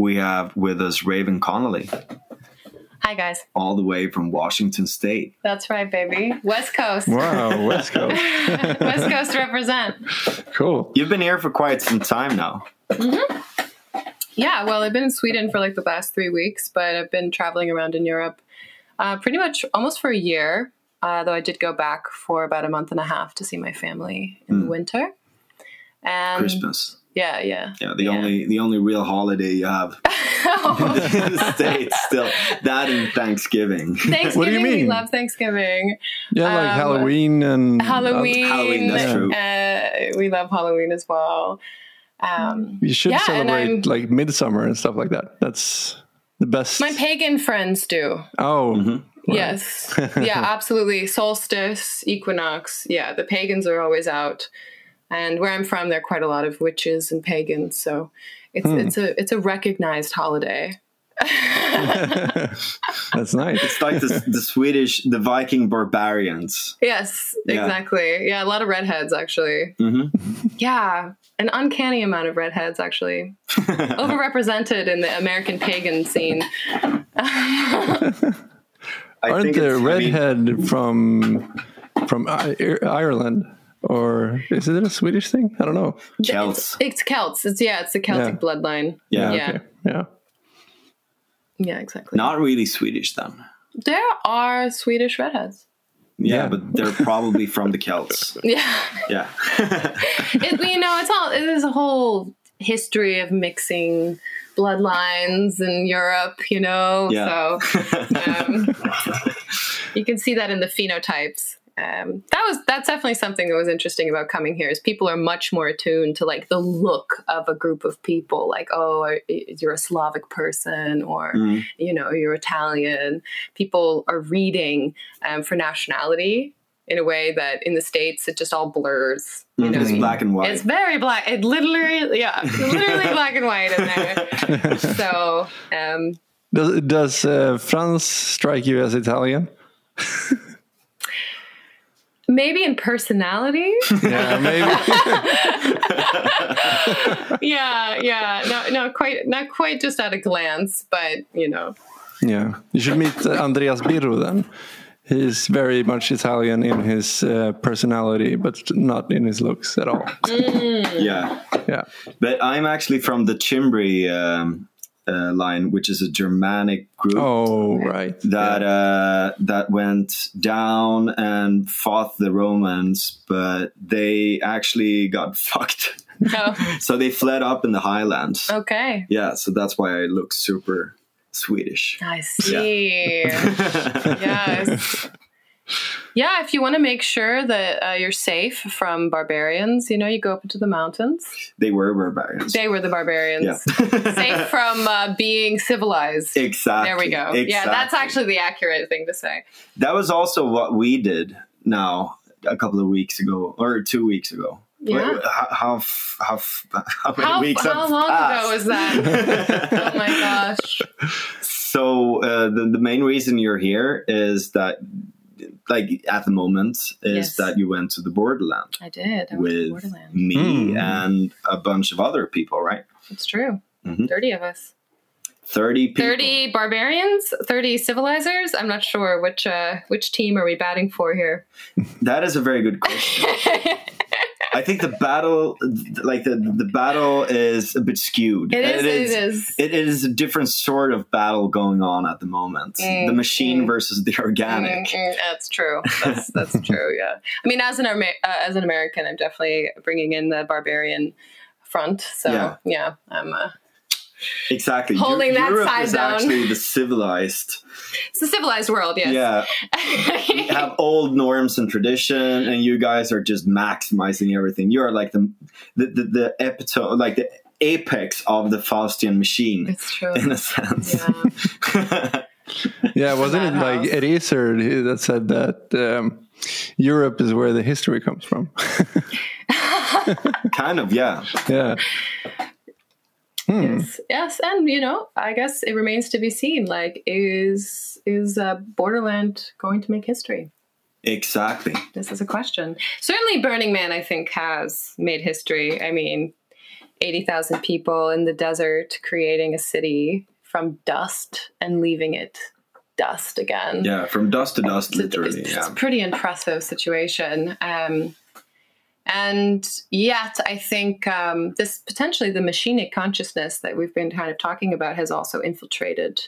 So today we have with us Raven Connolly, Hi, guys. all the way from Washington State. That's right, baby. West Coast. Wow, West Coast. West Coast represent. Cool. You've been here for quite some time now. Yeah, well, I've been in Sweden for like the last three weeks, but I've been traveling around in Europe uh, pretty much almost for a year. Uh, though I did go back for about a month and a half to see my family in the winter. And Christmas. Yeah, yeah. Yeah, the only the only real holiday you have in the States still. That and Thanksgiving. Thanksgiving. What do you We mean? love Thanksgiving. Yeah, like Um, Halloween and Halloween. Halloween, that's true. Uh, we love Halloween as well. Um, you should Yeah, celebrate like midsummer and stuff like that. That's the best. my pagan friends do. oh, Mm-hmm. Yes. yeah, absolutely. Solstice, equinox. Yeah, the pagans are always out. And where I'm from, there are quite a lot of witches and pagans, so it's it's a it's a recognized holiday. that's nice. It's like the, the Swedish, the Viking barbarians. Yes, Yeah. exactly. Yeah, a lot of redheads actually. Mhm. Yeah, an uncanny amount of redheads actually. Overrepresented in the American pagan scene. I Aren't think the it's- I mean, redhead from from I- Ireland or is it a Swedish thing? I don't know. Celts. It's Celts. It's yeah, it's the Celtic Yeah. bloodline. Yeah. Yeah. Okay. Yeah. Yeah, exactly. Not really Swedish then. There are Swedish redheads. Yeah, Yeah. but they're probably from the Celts. Yeah. Yeah. it, you know, it's all it is a whole history of mixing bloodlines in Europe. You know, Yeah. so um, you can see that in the phenotypes. Um, that was that's definitely something that was interesting about coming here. Is people are much more attuned to like the look of a group of people. Like, oh, are- you're a Slavic person, or Mhm. you know, you're Italian. People are reading um, for nationality in a way that in the states it just all blurs. You know, it's black and white. it's very black. It literally, yeah, literally black and white in there. So, um, Does does uh, Franz strike you as Italian? maybe in personality. Yeah, maybe. yeah, yeah. No, no, quite, not quite just at a glance, but you know, yeah, you should meet uh, Andreas Birro then. He's very much Italian in his uh, personality, but not in his looks at all. yeah. Yeah. But I'm actually from the Cimbri um, uh, line, which is a Germanic group. Oh, right. that uh, that went down and fought the Romans, but they actually got fucked. oh, So they fled up in the highlands. okay. Yeah, so that's why I look super Swedish. I see. yes. Yeah, if you want to make sure that uh, you're safe from barbarians, you know, you go up into the mountains. They were barbarians. They were the barbarians. yeah. Safe from uh, being civilized. exactly. There we go. Exactly. Yeah, that's actually the accurate thing to say. that was also what we did. Now a couple of weeks ago or two weeks ago. Yeah. Wait, How how how, how many How, weeks? how long passed? ago was that? oh my gosh. So uh, the the main reason you're here is that, like at the moment, is Yes. that you went to the borderland I did. I went to with Borderland. me Hmm. and a bunch of other people, right? It's true. Mhm. 30 of us. Thirty people. 30 barbarians, 30 civilizers. I'm not sure which uh, which team are we batting for here. That is a very good question. I think the battle, like the the battle, is a bit skewed. It is, It it is. is. It is a different sort of battle going on at the moment. Mm, the machine mm. versus the organic. Mm, that's true. That's that's true. Yeah. I mean, as an Amer- uh, as an American, I'm definitely bringing in the barbarian front. So Yeah. yeah, I'm. Uh, Exactly. Eu- Holding that Europe side is down. actually the civilized. it's a civilized world. Yes. Yeah. We have old norms and tradition, and you guys are just maximizing everything. You are like the the the, the epitome, like the apex of the Faustian machine, it's true. in a sense. Yeah. Yeah, wasn't it like Madhouse. Eraser that said that um, Europe is where the history comes from? kind of, yeah. yeah. Hmm. Yes, yes, and you know, I guess it remains to be seen. Like, is is uh, Borderland going to make history? Exactly. This is a question. Certainly, Burning Man, I think, has made history. I mean, 80,000 people in the desert creating a city from dust and leaving it dust again. Yeah, from dust to dust, It's literally. It's, yeah. it's a pretty impressive situation. Um, and yet, I think um, this potentially the machinic consciousness that we've been kind of talking about has also infiltrated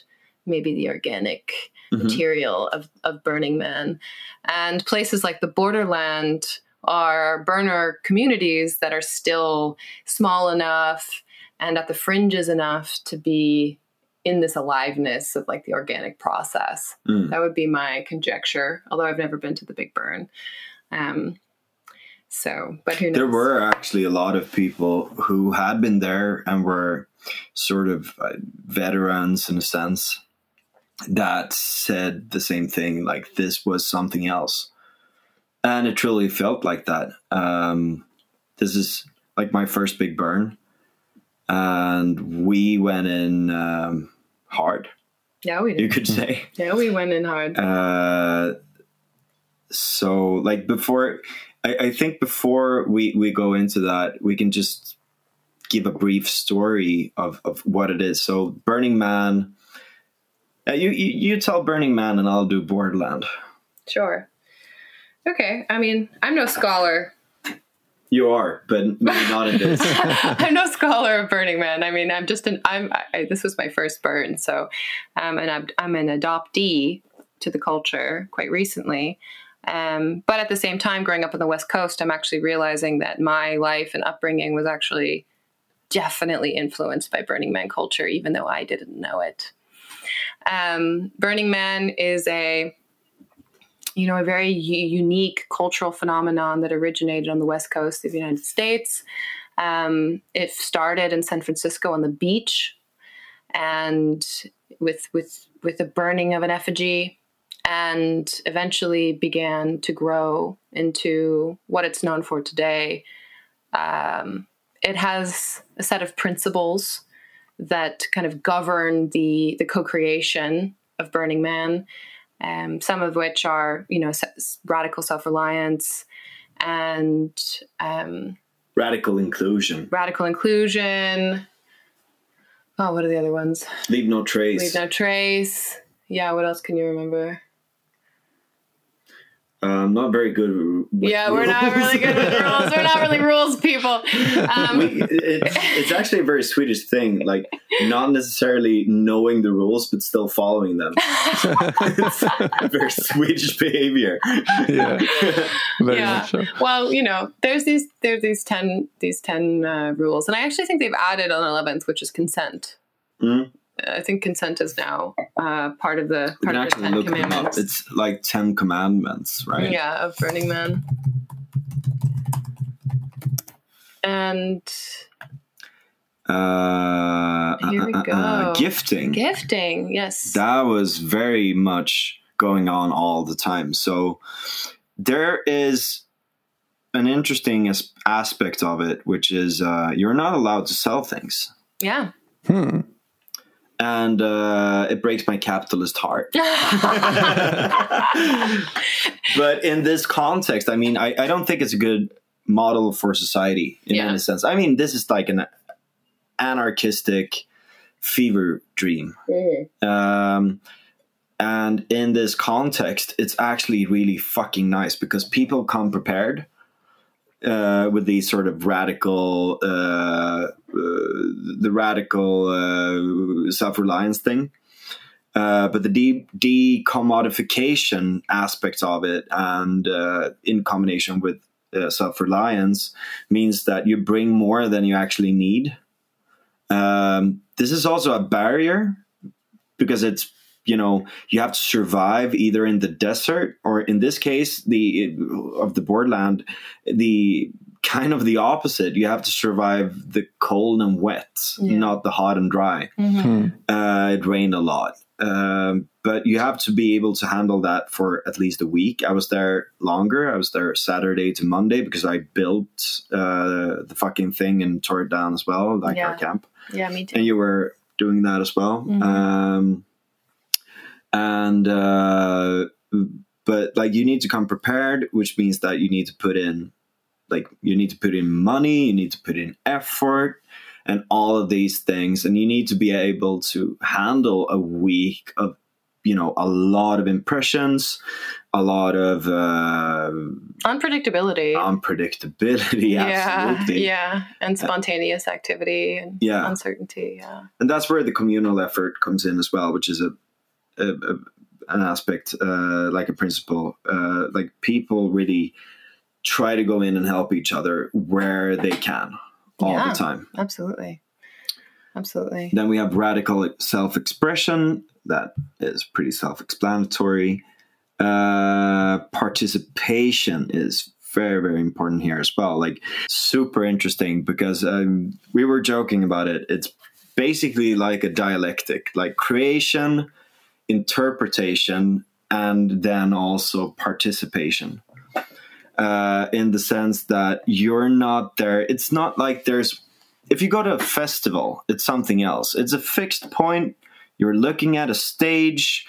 maybe the organic Mhm. material of, of Burning Man. And places like the borderland are burner communities that are still small enough and at the fringes enough to be in this aliveness of like the organic process. Mm. That would be my conjecture, although I've never been to the Big Burn. Um, so, but who knows? There were actually a lot of people who had been there and were sort of uh, veterans in a sense that said the same thing like this was something else. And it truly felt like that. Um, this is like my first big burn. And we went in um, hard, Yeah, we did. you could say. Yeah, we went in hard. Uh, so like before I, I think before we, we go into that we can just give a brief story of, of what it is so burning man uh, you, you you tell burning man and i'll do borderland Sure. Okay. I mean, I'm no scholar. you are but maybe not in this I'm no scholar of Burning Man. I mean, I'm just an. I'm. I, this was my first burn, so um, and I'm, I'm an adoptee to the culture quite recently. Um, but at the same time, growing up on the West Coast, I'm actually realizing that my life and upbringing was actually definitely influenced by Burning Man culture, even though I didn't know it. Um, Burning Man is a you know, a very u- unique cultural phenomenon that originated on the west coast of the United States. Um, it started in San Francisco on the beach, and with with with the burning of an effigy, and eventually began to grow into what it's known for today. Um, it has a set of principles that kind of govern the the co-creation of Burning Man um, some of which are, you know, radical self reliance and um, radical inclusion radical inclusion. Oh, what are the other ones? leave no trace Leave no trace. Yeah, what else can you remember? Um, not very good with yeah, we're not really good with rules. We're not really rules people. Um, we, it, it's actually a very Swedish thing, like not necessarily knowing the rules but still following them. it's a very Swedish behavior. yeah, very Yeah. much so. well, you know, there's these there's these ten these ten uh, rules, and I actually think they've added an eleventh, which is consent. Mm. I think consent is now uh, part of the part of the Ten look them up. Commandments. It's like Ten Commandments, right? Yeah, of Burning Man. And Uh, Here we uh, uh, uh, go. gifting. gifting, yes. that was very much going on all the time. So there is an interesting as- aspect of it, which is uh, you're not allowed to sell things. yeah. Hmm. And uh, it breaks my capitalist heart. but in this context, I mean, I, I don't think it's a good model for society in Yeah. any sense. I mean, this is like an anarchistic fever dream. Um, and in this context, it's actually really fucking nice because people come prepared uh, with these sort of radical, uh, uh, the radical uh, self reliance thing. Uh, but the de- decommodification aspects of it, and in combination with self reliance, means that you bring more than you actually need. Um, this is also a barrier because it's you know you have to survive either in the desert or in this case the of the borderland the kind of the opposite you have to survive the cold and wet Yeah. not the hot and dry Mhm. uh, it rained a lot um, but you have to be able to handle that for at least a week i was there longer i was there saturday to monday because i built uh, the fucking thing and tore it down as well like Yeah. our camp Yeah, me too. and you were doing that as well. Mhm. Um, and uh, but like you need to come prepared, which means that you need to put in like you need to put in money, you need to put in effort. and all of these things and you need to be able to handle a week of you know a lot of impressions a lot of uh, unpredictability unpredictability yeah absolutely yeah and spontaneous activity and Yeah. uncertainty yeah and that's where the communal effort comes in as well which is a, a, a an aspect uh, like a principle uh, like people really try to go in and help each other where they can all Yeah. the time absolutely absolutely Then we have radical self expression. That is pretty self explanatory. Uh, participation is very, very important here as well. Like, super interesting because um, we were joking about it. It's basically like a dialectic, like creation, interpretation, and then also participation. Uh, in the sense that you're not there. It's not like there's if you go to a festival, it's something else. It's a fixed point. You're looking at a stage,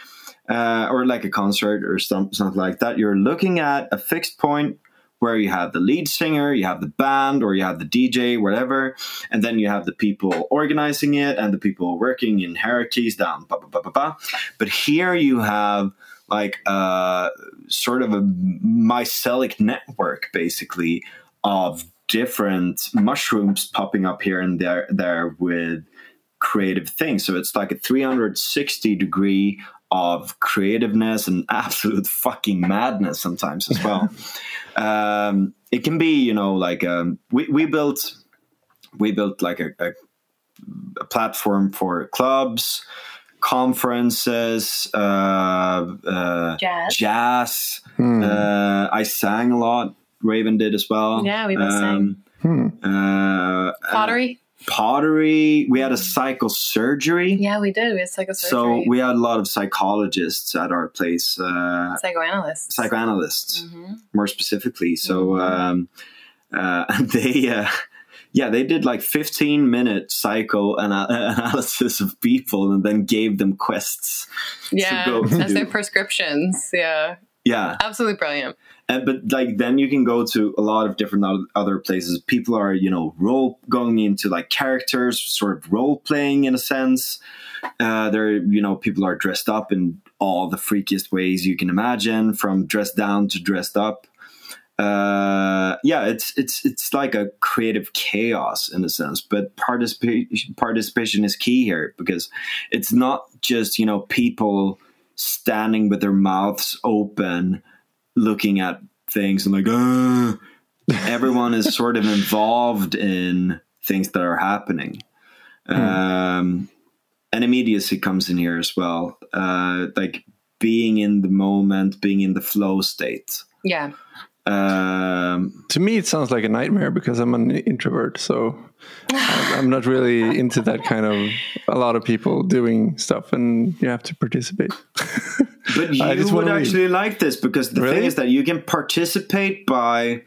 uh, or like a concert or some, something like that. You're looking at a fixed point where you have the lead singer, you have the band, or you have the DJ, whatever, and then you have the people organizing it and the people working in hierarchies down. But here you have like uh, sort of a mycelic network, basically, of different mushrooms popping up here and there there with creative things so it's like a 360 degree of creativeness and absolute fucking madness sometimes as well um, it can be you know like um, we, we built we built like a, a, a platform for clubs conferences uh, uh, jazz jazz Hmm. uh, I sang a lot. Raven did as well. Yeah, we both sang. Hmm. Uh, pottery pottery. We had a psychosurgery. yeah we did we had psychosurgery So we had a lot of psychologists at our place, uh, psychoanalysts psychoanalysts Mhm. more specifically. So Mhm. um, uh, they, uh, yeah, they did like 15 minute psycho analysis of people and then gave them quests. yeah as do. their prescriptions yeah Yeah, absolutely brilliant and, but like then you can go to a lot of different other places. People are you know role going into like characters, sort of role playing in a sense. Uh, there, you know, people are dressed up in all the freakiest ways you can imagine, from dressed down to dressed up. Uh, yeah, it's it's it's like a creative chaos in a sense, but participation participation is key here because it's not just you know people standing with their mouths open looking at things and like "Ah." everyone is sort of involved in things that are happening. Um, and immediacy comes in here as well. Uh, like being in the moment being in the flow state. Yeah um, To me, it sounds like a nightmare because I'm an introvert, so I'm not really into that kind of a lot of people doing stuff, and you have to participate. But you would wanna leave. actually like this because the thing is that you can participate by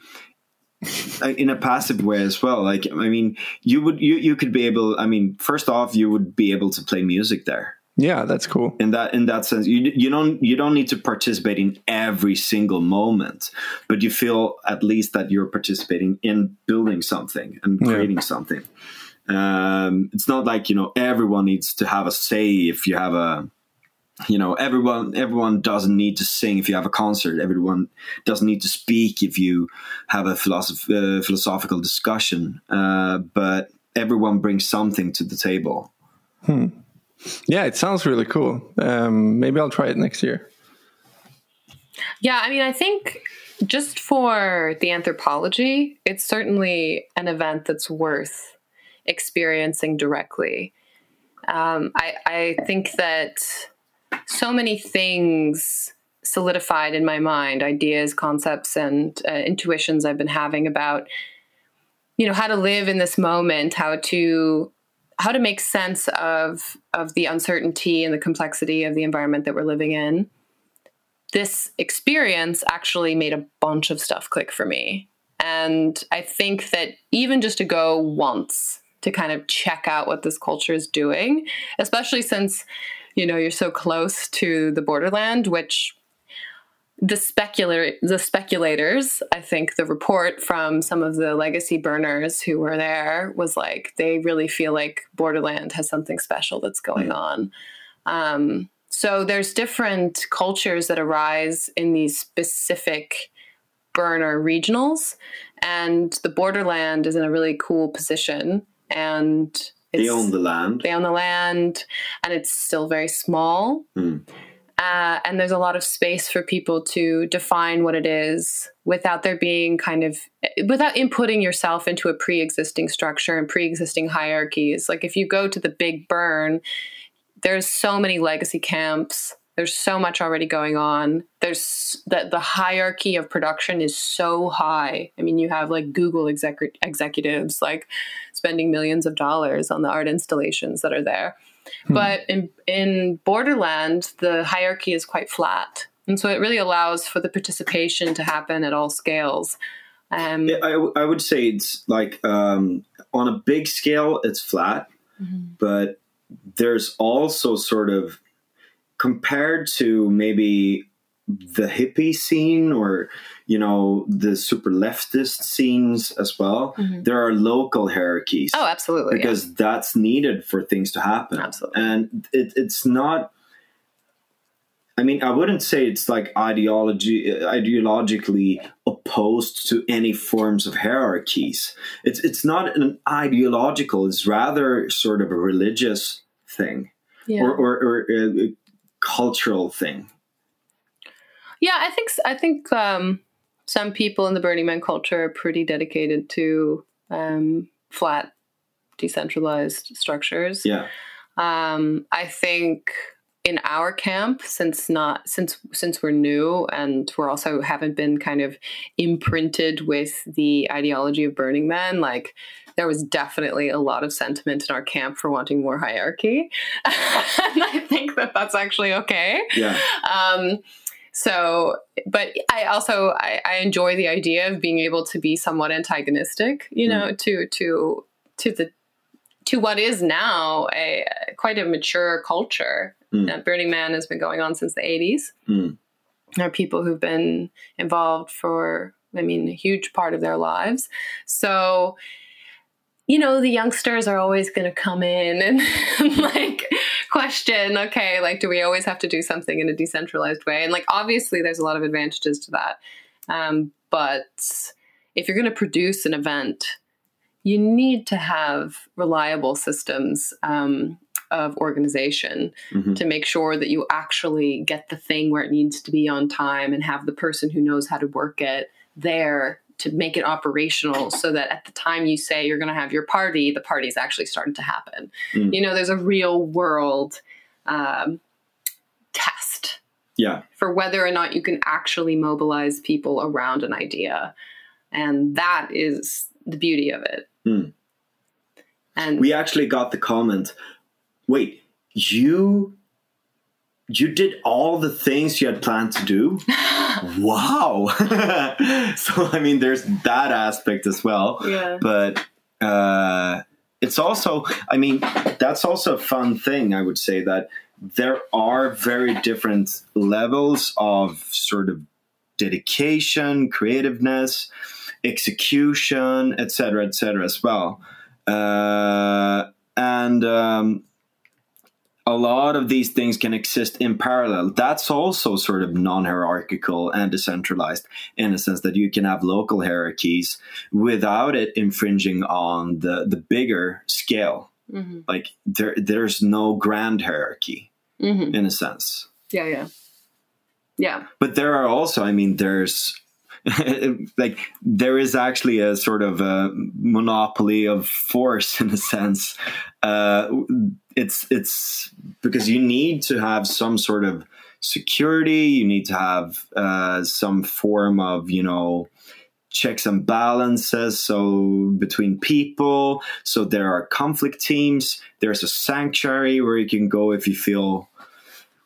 uh, in a passive way as well. Like I mean, you would you you could be able. I mean, first off, you would be able to play music there. Yeah, that's cool. In that in that sense, you you don't you don't need to participate in every single moment, but you feel at least that you're participating in building something and Yeah. creating something. Um, it's not like you know everyone needs to have a say if you have a you know everyone everyone doesn't need to sing if you have a concert everyone doesn't need to speak if you have a philosoph- uh, philosophical discussion uh, but everyone brings something to the table Yeah, it sounds really cool. Um, maybe I'll try it next year. Yeah, I mean, I think just for the anthropology, it's certainly an event that's worth experiencing directly. Um, I, I think that so many things solidified in my mind ideas, concepts, and uh, intuitions I've been having about you know how to live in this moment how to how to make sense of of the uncertainty and the complexity of the environment that we're living in this experience actually made a bunch of stuff click for me. And I think that even just to go once to kind of check out what this culture is doing, especially since, you know, you're so close to the borderland, which the speculator the speculators i think the report from some of the legacy burners who were there was like they really feel like borderland has something special that's going on. Um, so there's different cultures that arise in these specific burner regionals and the borderland is in a really cool position and they own the land. they own the land and it's still very small. Hmm. Uh, and there's a lot of space for people to define what it is without there being kind of without inputting yourself into a pre-existing structure and pre-existing hierarchies. Like if you go to the big burn there's so many legacy camps. There's so much already going on. There's that the hierarchy of production is so high. I mean you have like google exec- executives like spending millions of dollars on the art installations that are there but in in borderland the hierarchy is quite flat. And so it really allows for the participation to happen at all scales. Um, Yeah, I, I would say it's like um, on a big scale, it's flat, but there's also sort of compared to maybe the hippie scene or you know the super leftist scenes as well. Mm-hmm. There are local hierarchies oh absolutely yeah. because that's needed for things to happen. Absolutely. And it, it's not. I mean, I wouldn't say it's like ideology, ideologically opposed to any forms of hierarchies. It's it's not an ideological. It's rather sort of a religious thing yeah. or or, or a, a cultural thing. Yeah, I think I think um, some people in the Burning Man culture are pretty dedicated to um, flat, decentralized structures. Yeah, Um, I think in our camp, since not since since we're new and we're also haven't been kind of imprinted with the ideology of Burning Man, like there was definitely a lot of sentiment in our camp for wanting more hierarchy, and I think that that's actually okay. Yeah, um, so but i also I, I enjoy the idea of being able to be somewhat antagonistic you know to to to the to what is now a quite a mature culture Mm. Burning man has been going on since the 80s Mm. there are people who've been involved for i mean a huge part of their lives so you know the youngsters are always going to come in and like question okay like do we always have to do something in a decentralized way and like obviously there's a lot of advantages to that um, but if you're going to produce an event you need to have reliable systems um, of organization Mhm. to make sure that you actually get the thing where it needs to be on time and have the person who knows how to work it there to make it operational so that at the time you say you're going to have your party, the party's actually starting to happen. Mm. You know, there's a real world um, test yeah. for whether or not you can actually mobilize people around an idea. And that is the beauty of it. Mm. And We actually got the comment. Wait, you you did all the things you had planned to do? wow. so I mean there's that aspect as well. yeah. But uh it's also I mean that's also a fun thing I would say that there are very different levels of sort of dedication, creativeness, execution, etc., etc., as well. Uh, and um, a lot of these things can exist in parallel. That's also sort of non-hierarchical and decentralized in a sense that you can have local hierarchies without it infringing on the the bigger scale. hmm Like there, there's no grand hierarchy hmm in a sense. Yeah, yeah. Yeah. but there are also i mean there's like there is actually a sort of a monopoly of force in a sense uh it's it's because you need to have some sort of security you need to have uh some form of you know checks and balances so between people so there are conflict teams there's a sanctuary where you can go if you feel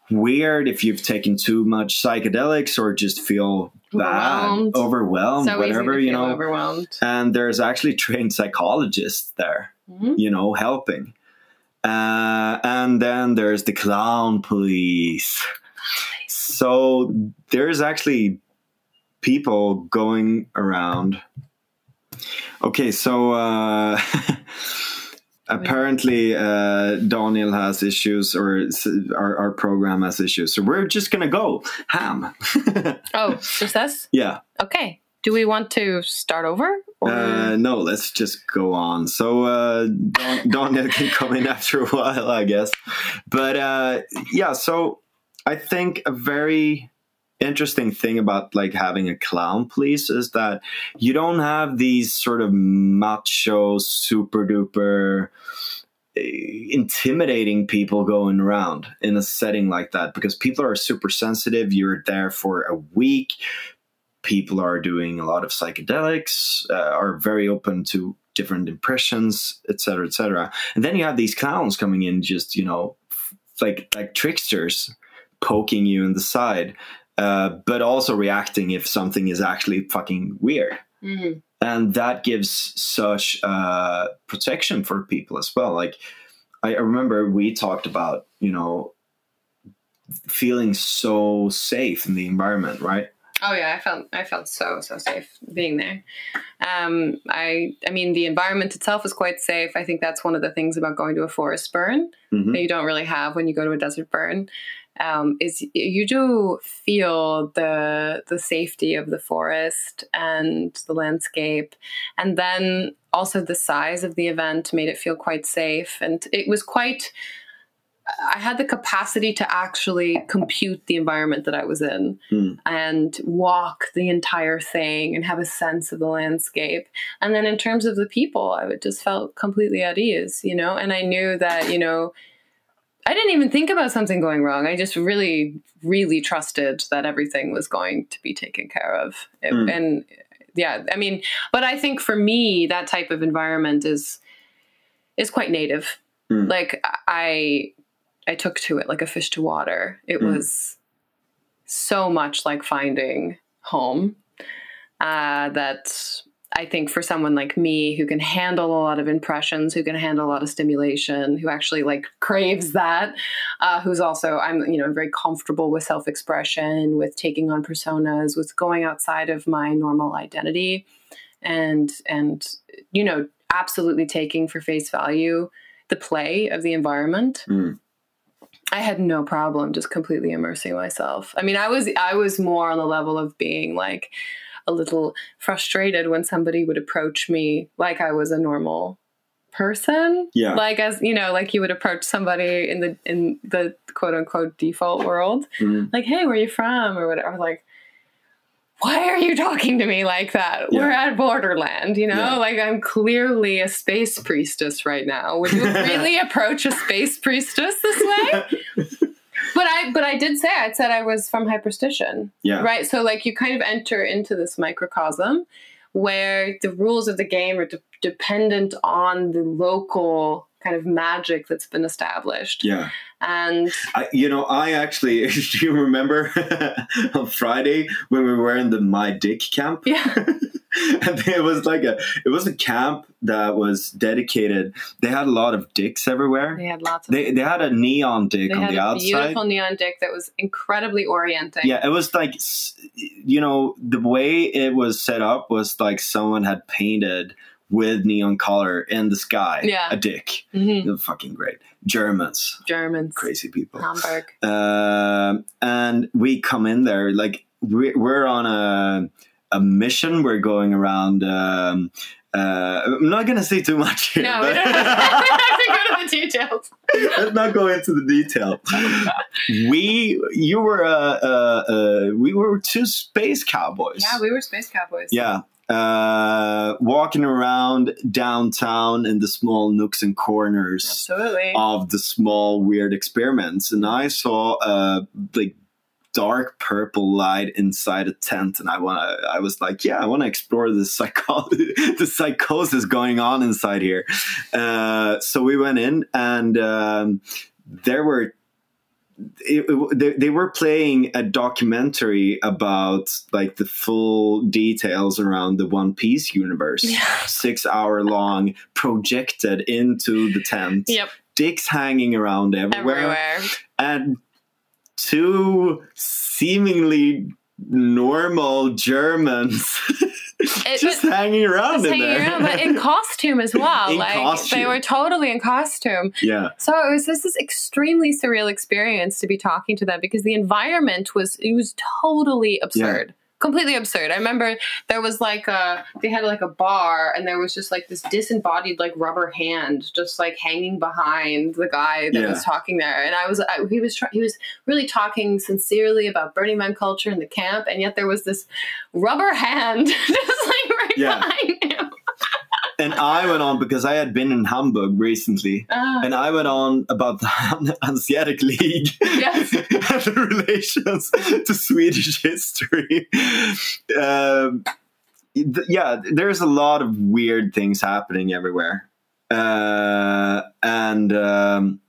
weird if you've taken too much psychedelics or just feel bad Overwhelmed. overwhelmed so whatever you know overwhelmed. and there's actually trained psychologists there Mhm. you know helping uh, and then there's the clown police so there's actually people going around. Okay, so uh, apparently uh, Daniel has issues, or our, our program has issues. So we're just gonna go ham. Oh, just us? yeah. Okay. Do we want to start over? Uh, no, let's just go on. So uh, Don- Daniel can come in after a while, I guess. But uh, yeah, so I think a very interesting thing about like having a clown police is that you don't have these sort of macho, super duper eh, intimidating people going around in a setting like that because people are super sensitive. You're there for a week people are doing a lot of psychedelics, uh, are very open to different impressions, etc., etc. And then you have these clowns coming in, just you know, f- like like tricksters, poking you in the side, uh, but also reacting if something is actually fucking weird. Mhm. And that gives such uh, protection for people as well. Like I I remember we talked about, you know, feeling so safe in the environment, right? Oh yeah, I felt I felt so so safe being there. Um, I I mean the environment itself is quite safe. I think that's one of the things about going to a forest burn Mhm. that you don't really have when you go to a desert burn. Um, is you do feel the the safety of the forest and the landscape, and then also the size of the event made it feel quite safe, and it was quite. I had the capacity to actually compute the environment that I was in Hmm. and walk the entire thing and have a sense of the landscape. And then in terms of the people, I would just felt completely at ease, you know, and I knew that, you know, I didn't even think about something going wrong. I just really, really trusted that everything was going to be taken care of. It- Mm. And yeah, I mean, but I think for me, that type of environment is is quite native. Mm. Like I I took to it like a fish to water. It Mm. was so much like finding home uh, that I think for someone like me who can handle a lot of impressions, who can handle a lot of stimulation, who actually like craves that, uh, who's also I'm you know very comfortable with self expression, with taking on personas, with going outside of my normal identity, and and you know absolutely taking for face value the play of the environment. Mm. I had no problem just completely immersing myself. I mean, I was I was more on the level of being like a little frustrated when somebody would approach me like I was a normal person. Yeah. Like as you know, like you would approach somebody in the in the quote unquote default world. Mm. Like, hey, where are you from? Or whatever. Like, why are you talking to me like that? Yeah. We're at Borderland, you know? Yeah. Like I'm clearly a space priestess right now. Would you really approach a space priestess this way? But I but I did say I said I was from hyperstition. yeah. Right. So like you kind of enter into this microcosm where the rules of the game are de- dependent on the local kind of magic that's been established. Yeah. And I, you know, I actually, do you remember on Friday when we were in the My Dick camp? yeah. and it was like a, it was a camp that was dedicated. They had a lot of dicks everywhere. They had lots of They, they had a neon dick they on had the a outside. beautiful neon dick that was incredibly orienting. Yeah, it was like, you know, the way it was set up was like someone had painted with neon color in the sky Yeah. a dick. hmm fucking great. Germans, Germans. crazy people. Hamburg. um, and we come in there like we're, we're on a a mission. We're going around. Um, uh, I'm not gonna say too much here. No, we but- don't have to go to the details. Let's not go into the detail. we, you were, uh, uh, uh, we were two space cowboys. Yeah, we were space cowboys. Yeah. Uh, walking around downtown in the small nooks and corners Absolutely. of the small weird experiments and i saw a like dark purple light inside a tent and i want to i was like yeah i want to explore the psycho the psychosis going on inside here uh, so we went in and um, there were it, it- they, they were playing a documentary about like the full details around the one piece universe Yeah. six hour long projected into the tent Yep. dicks hanging around everywhere, Everywhere. and two seemingly normal Germans It- just hanging around just in hanging there. around, but in costume as well. In like costume. they were totally in costume. yeah, So it was this, this extremely surreal experience to be talking to them because the environment was it was totally absurd. Completely absurd. I remember there was like a they had like a bar and there was just like this disembodied like rubber hand just like hanging behind the guy that Yeah. was talking there and I was I, he was try, he was really talking sincerely about Burning Man culture in the camp and yet there was this rubber hand just like right Yeah. behind him. And I went on because I had been in Hamburg recently. Ah, And I went on about the Hanseatic League Yes. and the relations to Swedish history. Um, th- yeah, there's a lot of weird things happening everywhere, uh, and um,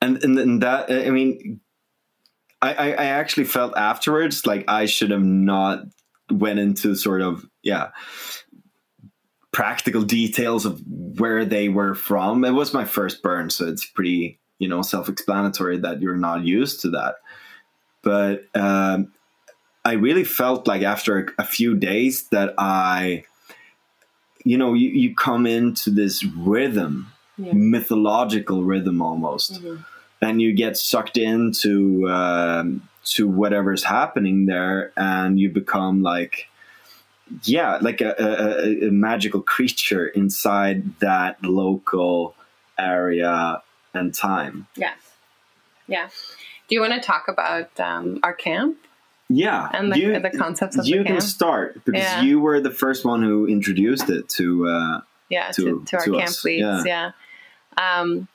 and and, and that I mean, I, I I actually felt afterwards like I should have not went into sort of yeah practical details of where they were from. It was my first burn, so it's pretty, you know, self-explanatory that you're not used to that. But um, I really felt like after a few days that I, you know, you, you come into this rhythm, Yeah. mythological rhythm almost, Mhm. and you get sucked into um, to whatever's happening there, and you become like yeah, like a, a, a- magical creature inside that local area and time. Yeah. Yeah. Do you want to talk about um, our camp Yeah, and the, you, the concepts of you can start because Yeah. you were the first one who introduced it to. Uh, yeah, to- to, to our to camp us, leads. Yeah. Um,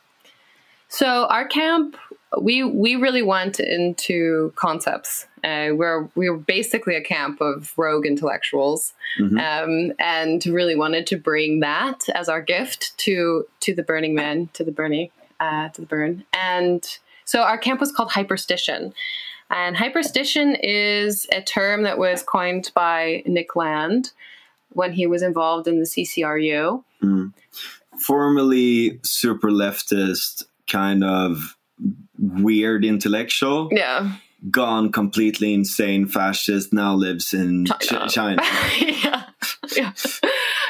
so our camp, we we really went into concepts. Uh, we're we were basically a camp of rogue intellectuals, Mhm. um, and really wanted to bring that as our gift to to the Burning Man, to the Burning, uh, to the burn. And so our camp was called Hyperstition. And hyperstition is a term that was coined by Nick Land when he was involved in the CCRU. formerly super leftist, kind of weird intellectual, Yeah. gone completely insane fascist, now lives in China. Ch- China. yeah. Yeah.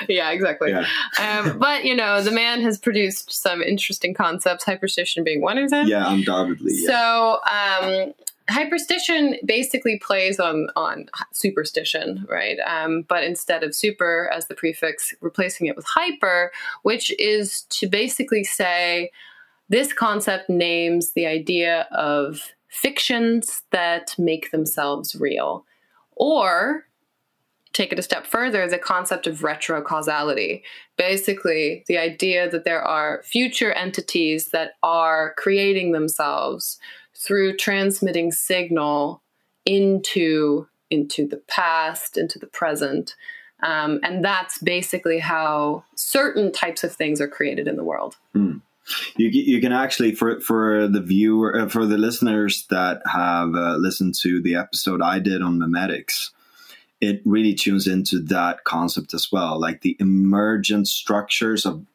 Yeah, exactly. Yeah. Um, but you know, the man has produced some interesting concepts, hyperstition being one of them. Yeah, undoubtedly. Yeah. So, um, hyperstition basically plays on on superstition, right? Um, but instead of super as the prefix, replacing it with hyper, which is to basically say this concept names the idea of fictions that make themselves real, or take it a step further, the concept of retrocausality. Basically, the idea that there are future entities that are creating themselves through transmitting signal into into the past, into the present. Um, and that's basically how certain types of things are created in the world. You you can actually for for the viewer uh, for the listeners that have uh, listened to the episode I did on memetics it really tunes into that concept as well like the emergent structures of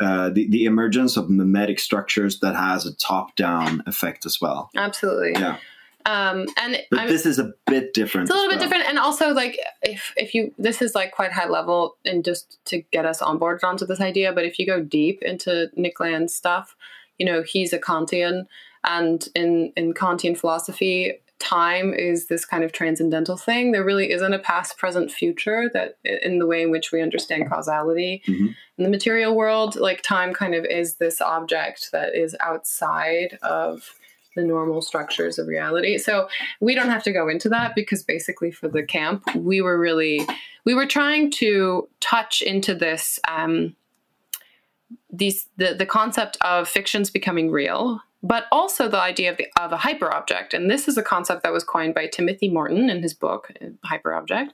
uh, the, the emergence of mimetic structures that has a top down effect as well Absolutely. yeah Um, and but I'm- this is a bit different it's a little bit well. different and also like if if you this is like quite high level and just to get us on board onto this idea but if you go deep into nick land's stuff you know he's a kantian and in in kantian philosophy time is this kind of transcendental thing there really isn't a past present future that in the way in which we understand causality Mhm. in the material world like time kind of is this object that is outside of the normal structures of reality. So we don't have to go into that because basically for the camp we were really we were trying to touch into this um these the, the concept of fictions becoming real but also the idea of, the, of a hyperobject and this is a concept that was coined by timothy morton in his book uh, hyperobject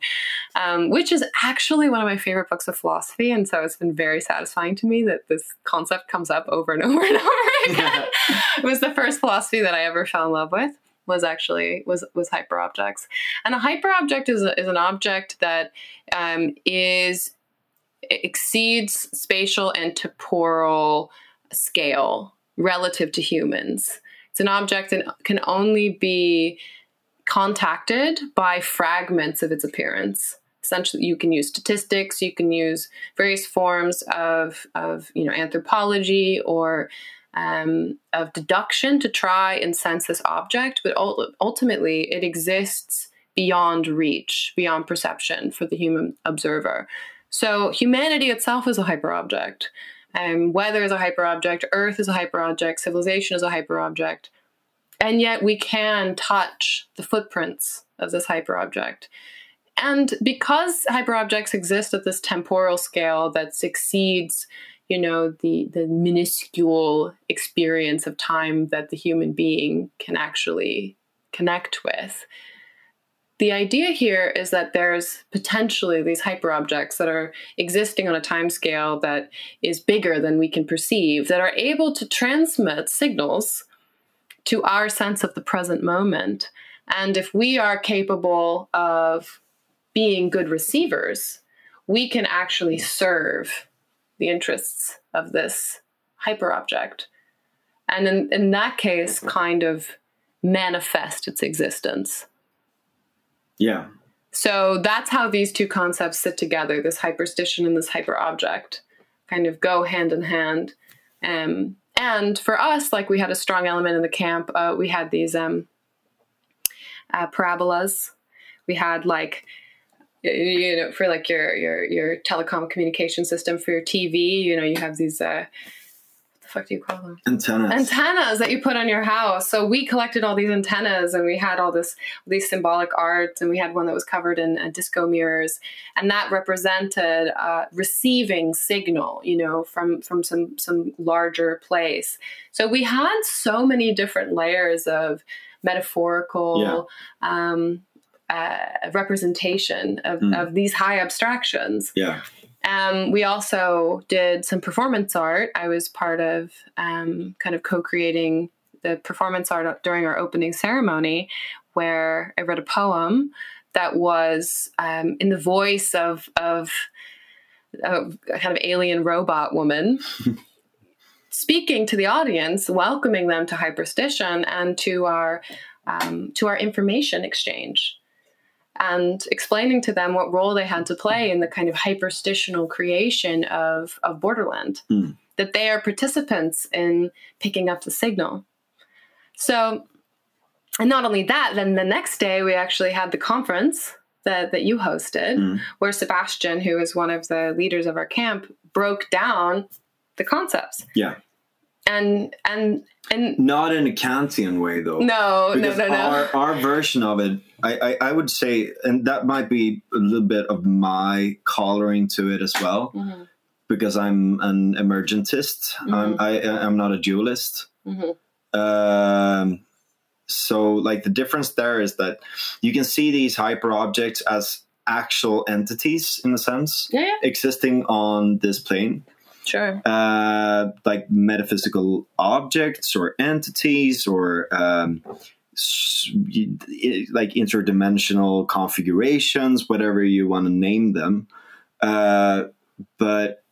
um, which is actually one of my favorite books of philosophy. And so it's been very satisfying to me that this concept comes up over and over and over again. It was the first philosophy that I ever fell in love with was actually was was hyperobjects and a hyperobject is, a, is an object that um, is exceeds spatial and temporal scale relative to humans It's an object that can only be contacted by fragments of its appearance. Essentially, you can use statistics, you can use various forms of, of you know anthropology or um, of deduction to try and sense this object, but ultimately it exists beyond reach, beyond perception for the human observer. So humanity itself is a hyperobject. Um, weather is a hyperobject, Earth is a hyperobject, civilization is a hyperobject. And yet we can touch the footprints of this hyperobject. And because hyperobjects exist at this temporal scale that exceeds you know the the minuscule experience of time that the human being can actually connect with the idea here is that there's potentially these hyperobjects that are existing on a time scale that is bigger than we can perceive that are able to transmit signals to our sense of the present moment and if we are capable of being good receivers we can actually serve the interests of this hyperobject. And in, in that case, kind of manifest its existence. Yeah. So that's how these two concepts sit together this hyperstition and this hyperobject kind of go hand in hand. Um, and for us, like we had a strong element in the camp, uh, we had these um, uh, parabolas. We had like you know for like your your your telecom communication system for your TV you know you have these uh fuck do you call them antennas antennas that you put on your house so we collected all these antennas and we had all this these symbolic art and we had one that was covered in uh, disco mirrors and that represented uh, receiving signal you know from from some some larger place so we had so many different layers of metaphorical yeah. um, uh, representation of, mm. of these high abstractions. Yeah. Um, we also did some performance art. I was part of um, kind of co creating the performance art during our opening ceremony, where I read a poem that was um, in the voice of, of, a kind of alien robot woman. speaking to the audience, welcoming them to hyperstition and to our um, to our information exchange and explaining to them what role they had to play in the kind of hyperstitional creation of, of Borderland, mm. that they are participants in picking up the signal. So, and not only that, then the next day we actually had the conference that, that you hosted, mm. where Sebastian, who is one of the leaders of our camp, broke down the concepts. Yeah. And and and not in a Kantian way though. No, no, no, no. Our, our version of it, I, I, I, would say, and that might be a little bit of my coloring to it as well, mm-hmm. because I'm an emergentist. Mm-hmm. I'm, I, am not a dualist. Mm-hmm. Um, so, like the difference there is that you can see these hyper objects as actual entities in a sense, yeah, yeah. existing on this plane Sure. Uh, like metaphysical objects or entities or um, like interdimensional configurations, whatever you want to name them. Uh, but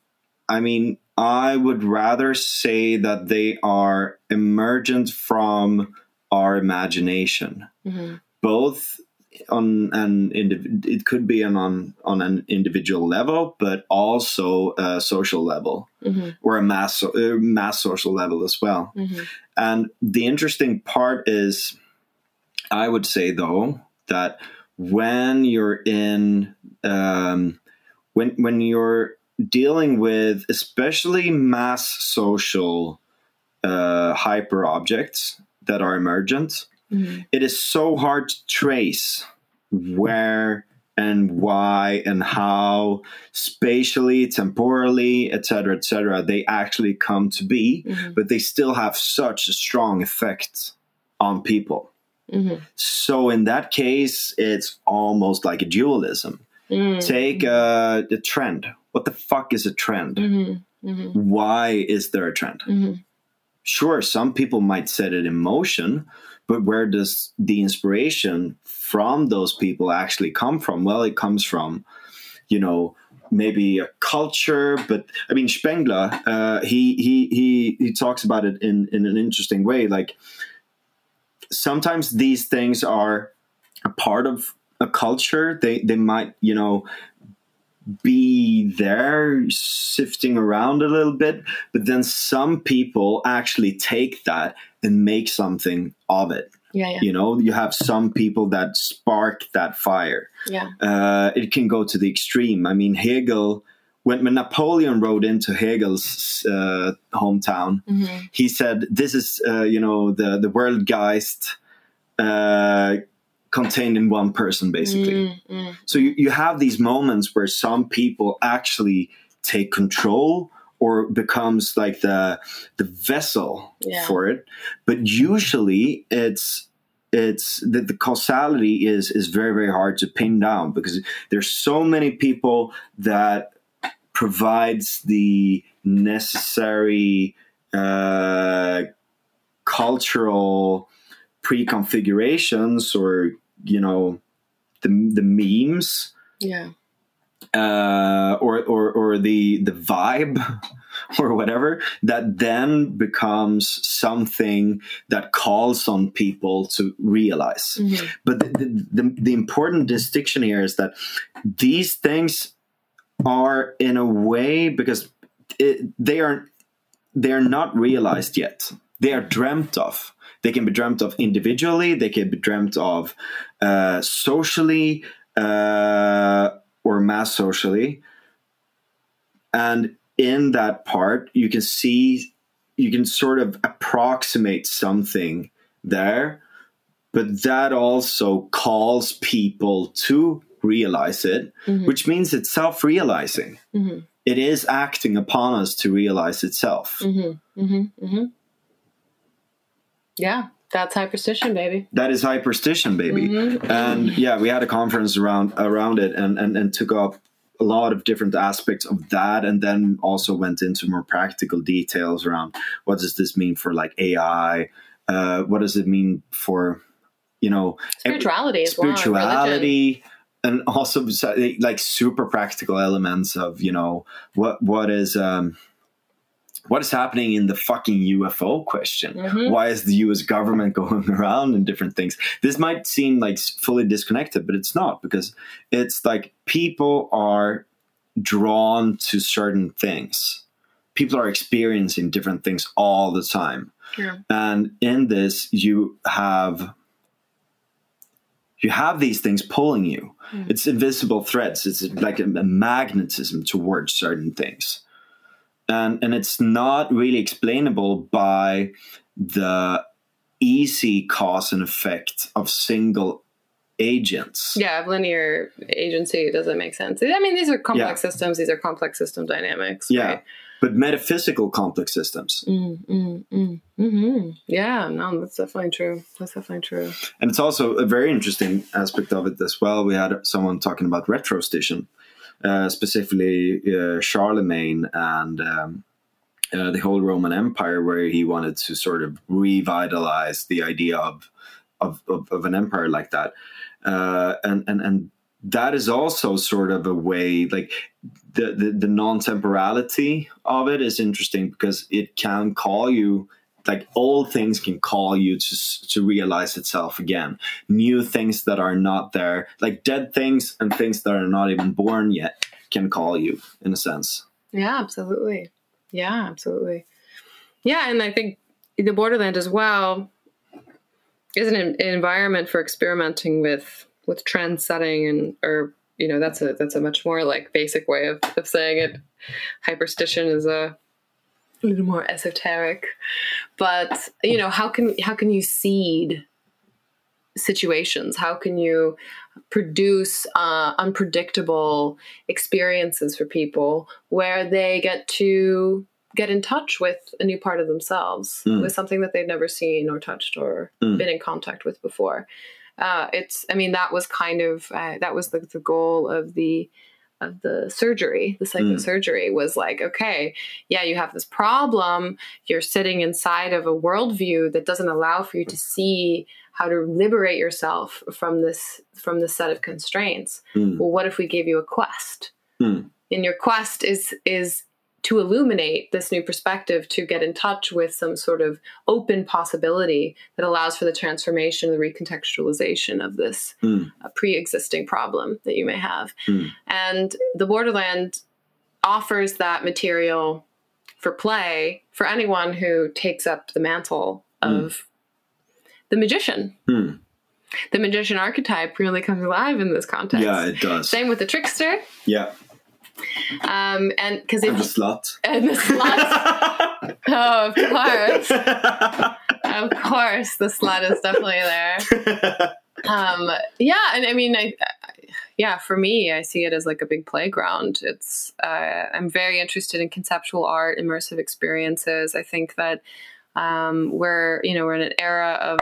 I mean, I would rather say that they are emergent from our imagination, mm-hmm. both on an indiv- it could be on, on on an individual level, but also a social level mm-hmm. or a mass uh, mass social level as well. Mm-hmm. And the interesting part is, I would say though that when you're in um, when when you're dealing with especially mass social uh, hyper objects that are emergent Mm-hmm. It is so hard to trace where and why and how spatially temporally etc etc they actually come to be mm-hmm. but they still have such a strong effect on people mm-hmm. so in that case it's almost like a dualism mm-hmm. take uh, the trend what the fuck is a trend mm-hmm. Mm-hmm. why is there a trend sure some people might set it in motion but where does the inspiration from those people actually come from? Well, it comes from, you know, maybe a culture, but I mean Spengler, uh, he he he he talks about it in in an interesting way. Like sometimes these things are a part of a culture. They they might you know be there sifting around a little bit, but then some people actually take that and make something of it. Yeah, yeah. You know, you have some people that spark that fire. Yeah. Uh, it can go to the extreme. I mean, Hegel, when, when Napoleon rode into Hegel's uh, hometown, Mhm. he said, "This is, uh, you know, the the world geist uh, contained in one person, basically." Mm, mm. So you, you have these moments where some people actually take control or becomes like the the vessel Yeah. for it. But usually it's it's the, the causality is is very very hard to pin down because there's so many people that provides the necessary uh, cultural pre-configurations or you know the, the memes Yeah. uh, or, or or the the vibe or whatever that then becomes something that calls on people to realize. Mhm. But the, the, the, the important distinction here is that these things are in a way because it, they are they are not realized yet. They are dreamt of. They can be dreamt of individually. They can be dreamt of uh, socially uh, or mass socially. And in that part, you can see, you can sort of approximate something there, but that also calls people to realize it, Mhm. which means it's self realizing. Mhm. It is acting upon us to realize itself. Mhm. Mhm. Mhm. Yeah, that's hyperstition, baby. That is hyperstition, baby. Mhm. and yeah we had a conference around around it and, and and took up a lot of different aspects of that and then also went into more practical details around what does this mean for like ai uh, what does it mean for you know Spirituality as well. spirituality and also like super practical elements of you know what what is um what is happening in the fucking UFO question? Mhm. Why is the US government going around and different things? This might seem like fully disconnected, but it's not because it's like people are drawn to certain things. People are experiencing different things all the time. Yeah. And in this, you have you have these things pulling you. Mm. It's invisible threads. It's like a, a magnetism towards certain things, and and it's not really explainable by the easy cause and effect of single agents. Yeah, linear agency doesn't make sense. I mean, these are complex Yeah. systems. These are complex system dynamics. Yeah. Right? But metaphysical complex systems, Mm, mm, mm, hmm Yeah, no, that's definitely true. That's definitely true. and it's also a very interesting aspect of it as well. We had someone talking about retrostation, uh, specifically uh, Charlemagne and. Um, uh, the whole Roman Empire, where he wanted to sort of revitalize the idea of of, of, of an empire like that, uh, and and and that is also sort of a way like the the, the non temporality of it is interesting because it can call you like old things can call you to to realize itself again new things that are not there like dead things and things that are not even born yet can call you in a sense Yeah, absolutely. Yeah, absolutely. Yeah, and I think the borderland as well is an, an environment for experimenting with with trend setting and or you know that's a that's a much more like basic way of, of saying it. Hyperstition is a a little more esoteric, but you know how can how can you seed situations? How can you produce uh, unpredictable experiences for people where they get to get in touch with a new part of themselves, Mm. with something that they've never seen or touched or Mm. been in contact with before. Uh, it's, I mean, that was kind of uh, that was the, the goal of the of the surgery, the psychosurgery was like, okay, yeah, you have this problem. You're sitting inside of a worldview that doesn't allow for you to see how to liberate yourself from this from this set of constraints. Mm. Well, what if we gave you a quest? Mm. And your quest is is to illuminate this new perspective, to get in touch with some sort of open possibility that allows for the transformation, the recontextualization of this Mm. uh, pre existing problem that you may have. Mm. And the Borderland offers that material for play for anyone who takes up the mantle of the magician. Hmm. The magician archetype really comes alive in this context. Yeah, it does. Same with the trickster. Yeah, Um, and because and the if slut. and the slut, oh, of course, of course, the slut is definitely there. Um, yeah, and I mean, I, I, yeah, for me, I see it as like a big playground. It's uh, I'm very interested in conceptual art, immersive experiences. I think that um, we're you know we're in an era of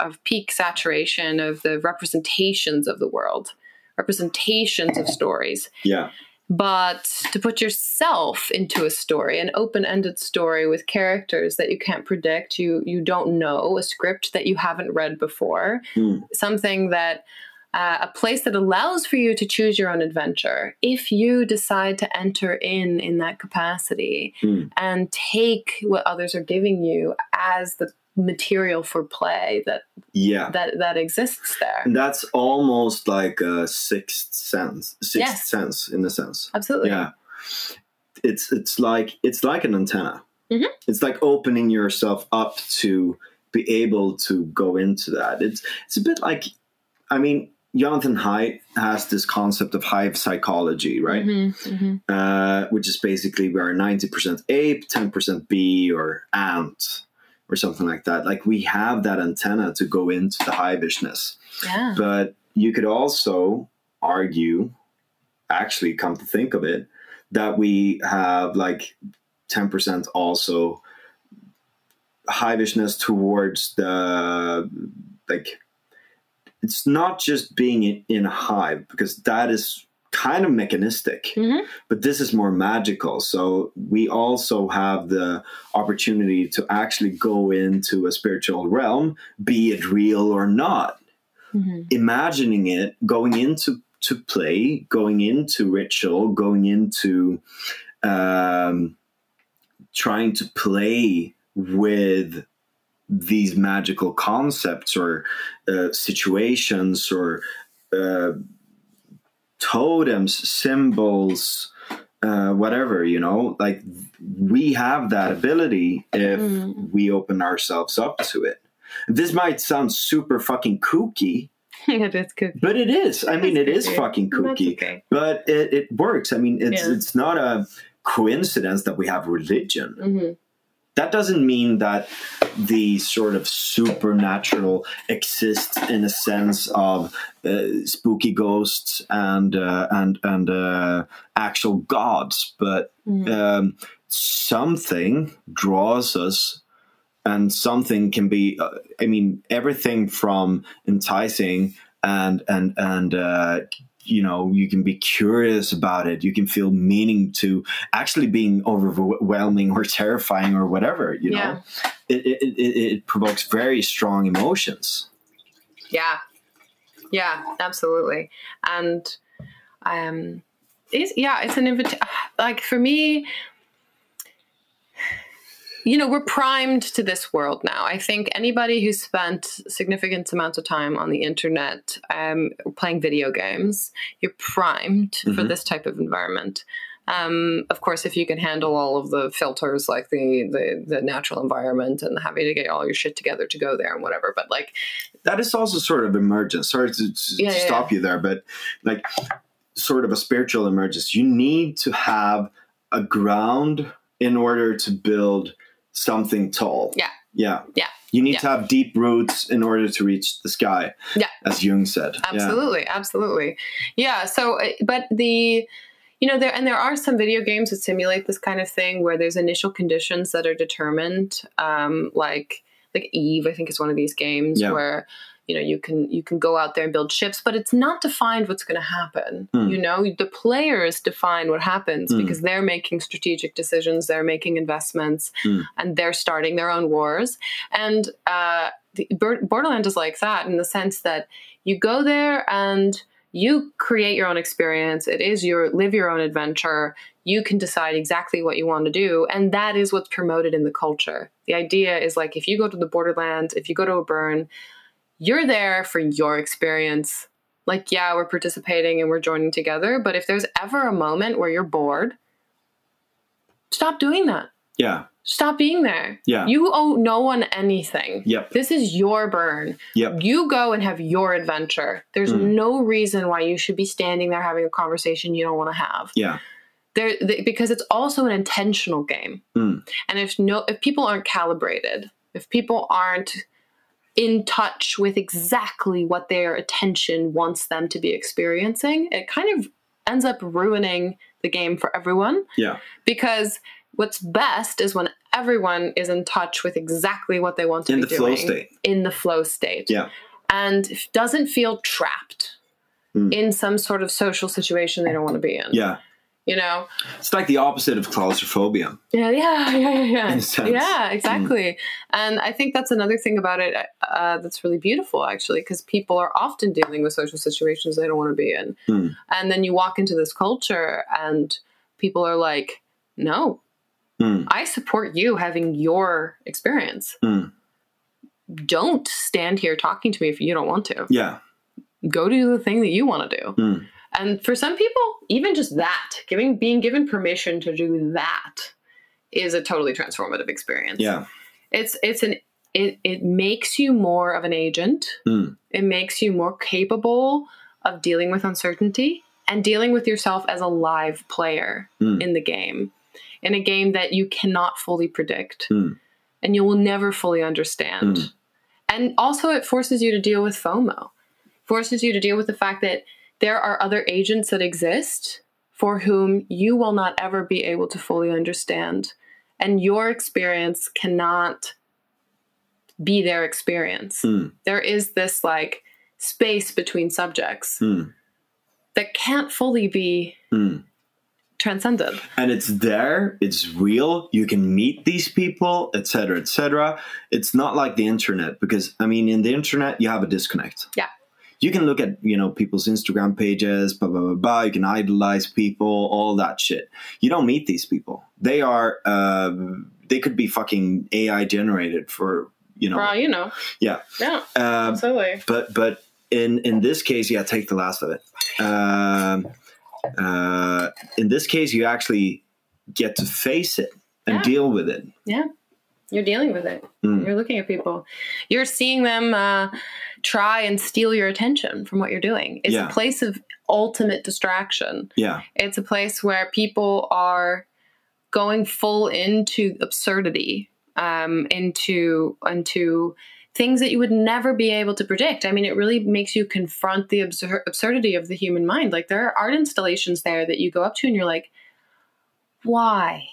of peak saturation of the representations of the world, representations of stories yeah, but to put yourself into a story an open-ended story with characters that you can't predict you you don't know a script that you haven't read before Hmm. something that uh, a place that allows for you to choose your own adventure if you decide to enter in in that capacity Hmm. and take what others are giving you as the material for play that yeah. that that exists there And that's almost like a sixth sense. Sixth Yes. sense, in a sense. absolutely Yeah, it's it's like it's like an antenna. Mhm. It's like opening yourself up to be able to go into that. It's it's a bit like, I mean, Jonathan Haidt has this concept of hive psychology, right? Mhm, mhm. uh, which is basically we are 90% ape, 10% bee or ant or something like that. Like we have that antenna to go into the hivishness. yeah But you could also argue, actually, come to think of it, that we have like 10% also hivishness towards the like it's not just being in, in a hive because that is kind of mechanistic Mhm. but this is more magical so we also have the opportunity to actually go into a spiritual realm be it real or not Mhm. imagining it going into to play going into ritual going into um, trying to play with these magical concepts or uh, situations or uh, totems symbols uh, whatever you know like we have that ability if Mm. we open ourselves up to it this might sound super fucking kooky Yeah, it is good but it is. I mean, it That's is kooky. fucking kooky, okay. but it, it works. I mean, it's Yeah. it's not a coincidence that we have religion. Mhm. That doesn't mean that the sort of supernatural exists in a sense of uh, spooky ghosts and uh, and and uh, actual gods, but Mhm. um, something draws us and something can be uh, i mean everything from enticing and and and uh, you know you can be curious about it you can feel meaning to actually being overwhelming or terrifying or whatever you know it, it, it, it provokes very strong emotions Yeah, yeah, absolutely. And um, it's, yeah, it's an invitation. Like for me, you know, we're primed to this world now. I think anybody who spent significant amounts of time on the internet um, playing video games, you're primed for Mhm. this type of environment. Um, of course, if you can handle all of the filters like the, the the natural environment and having to get all your shit together to go there and whatever, but like that is also sort of emergent. sorry to, to Yeah, yeah, stop you there but like sort of a spiritual emergence you need to have a ground in order to build something tall Yeah. yeah Yeah. you need Yeah. to have deep roots in order to reach the sky Yeah. as jung said Yeah. absolutely absolutely yeah so uh, but the you know there and there are some video games that simulate this kind of thing where there's initial conditions that are determined um like like eve i think is one of these games Yeah. where you know you can you can go out there and build ships but it's not defined what's going to happen Hmm. you know the players define what happens Hmm. because they're making strategic decisions they're making investments Hmm. and they're starting their own wars and uh the, borderland is like that in the sense that you go there and you create your own experience. It is your live your own adventure. You can decide exactly what you want to do. And that is what's promoted in the culture. The idea is like if you go to the borderlands, if you go to a burn, you're there for your experience. Like, yeah, we're participating and we're joining together. But if there's ever a moment where you're bored, stop doing that. Yeah. Stop being there. Yeah. You owe no one anything. Yep. This is your burn. Yep. You go and have your adventure. There's Mm. no reason why you should be standing there having a conversation you don't want to have. Yeah. There, th- because it's also an intentional game. Mm. And if no, if people aren't calibrated, if people aren't in touch with exactly what their attention wants them to be experiencing, it kind of ends up ruining the game for everyone Yeah. because what's best is when everyone is in touch with exactly what they want to In be the flow state. in the flow state Yeah. and doesn't feel trapped Mm. in some sort of social situation they don't want to be in Yeah. You know It's like the opposite of claustrophobia. yeah yeah yeah yeah yeah, sense. Mm. exactly and i think that's another thing about it uh, that's really beautiful actually because people are often dealing with social situations they don't want to be in Mm. and then you walk into this culture and people are like no Mm. I support you having your experience. Mm. Don't stand here talking to me if you don't want to. Yeah. Go do the thing that you want to do. And for some people, even just that, giving being given permission to do that is a totally transformative experience. Yeah. It's it's an it it makes you more of an agent. Mm. It makes you more capable of dealing with uncertainty and dealing with yourself as a live player Mm. in the game. In a game that you cannot fully predict Mm. and you will never fully understand. Mm. And also it forces you to deal with FOMO. Forces you to deal with the fact that there are other agents that exist for whom you will not ever be able to fully understand and your experience cannot be their experience. Mm. There is this like space between subjects Mm. that can't fully be Mm. transcended. and it's there it's real you can meet these people etc etc it's not like the internet because i mean in the internet you have a disconnect Yeah. You can look at you know people's instagram pages blah blah blah blah. You can idolize people all that shit. You don't meet these people. They are um, they could be fucking ai generated for you know. All you know. yeah. Yeah, um, absolutely. but but in in this case yeah take the last of it. Um, uh, in this case you actually get to face it and Yeah. deal with it You're dealing with it. Mm. You're looking at people. You're seeing them uh, try and steal your attention from what you're doing. It's Yeah. a place of ultimate distraction. yeah It's a place where people are going full into absurdity, um, into into things that you would never be able to predict. I mean, it really makes you confront the absur- absurdity of the human mind. Like there are art installations there that you go up to and you're like, why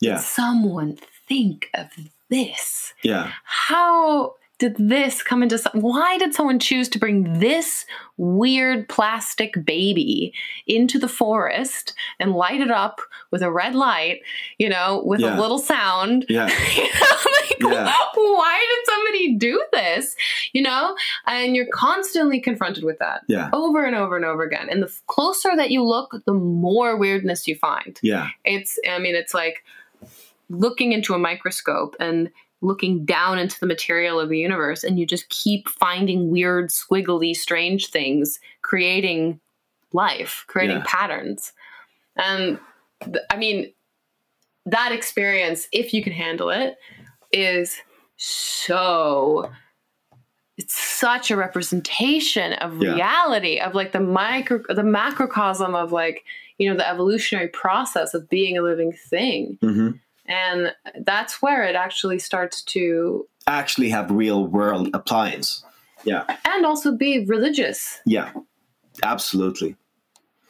yeah did someone think of this? yeah. How did this come into why did someone choose to bring this weird plastic baby into the forest and light it up with a red light you know with Yeah. a little sound? Yeah. You know like Yeah. why did somebody do this you know? And you're constantly confronted with that yeah. over and over and over again. And the closer that you look the more weirdness you find. Yeah. It's i mean it's like looking into a microscope and looking down into the material of the universe and you just keep finding weird squiggly strange things creating life creating Yeah. patterns and th- i mean that experience if you can handle it is so it's such a representation of Yeah. reality of like the micro the macrocosm of like you know the evolutionary process of being a living thing hmm and that's where it actually starts to actually have real world appliance. Yeah. And also be religious. Yeah. Absolutely.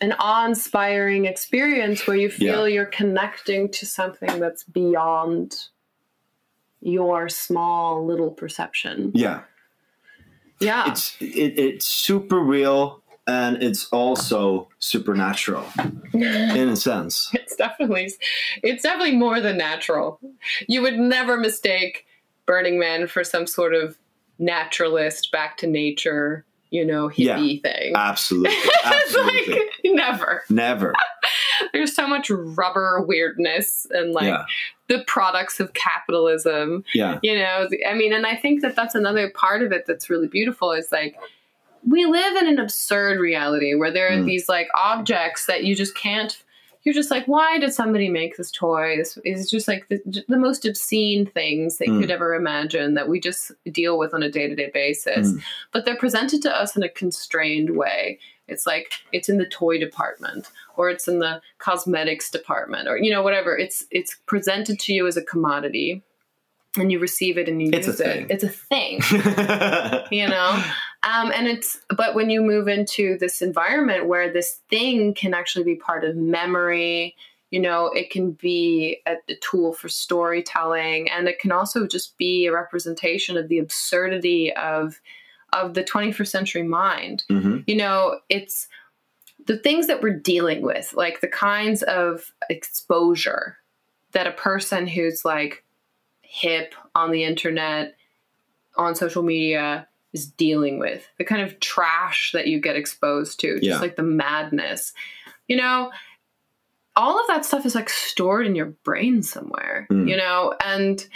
An awe-inspiring experience where you feel you're connecting to something that's beyond your small little perception. Yeah. Yeah. It's it, it's super real and it's also supernatural in a sense it's definitely it's definitely more than natural you would never mistake burning man for some sort of naturalist back to nature you know, hippie Yeah. thing. Absolutely. Absolutely. like never. Never. There's so much rubber weirdness and like yeah. the products of capitalism. Yeah. You know, I mean, and I think that that's another part of it that's really beautiful is like we live in an absurd reality where there are Mm. these like objects that you just can't. You're just like, why did somebody make this toy? This is just like the, the most obscene things that you Mm. could ever imagine that we just deal with on a day to day basis. Mm. But they're presented to us in a constrained way. It's like it's in the toy department or it's in the cosmetics department or you know whatever. It's it's presented to you as a commodity, and you receive it and you It's a use it. It's a thing you know um, and it's but when you move into this environment where this thing can actually be part of memory you know it can be a, a tool for storytelling and it can also just be a representation of the absurdity of of the 21st century mind Mhm. you know it's the things that we're dealing with like the kinds of exposure that a person who's like hip on the internet on social media is dealing with the kind of trash that you get exposed to just Yeah. like the madness you know all of that stuff is like stored in your brain somewhere Mm. you know and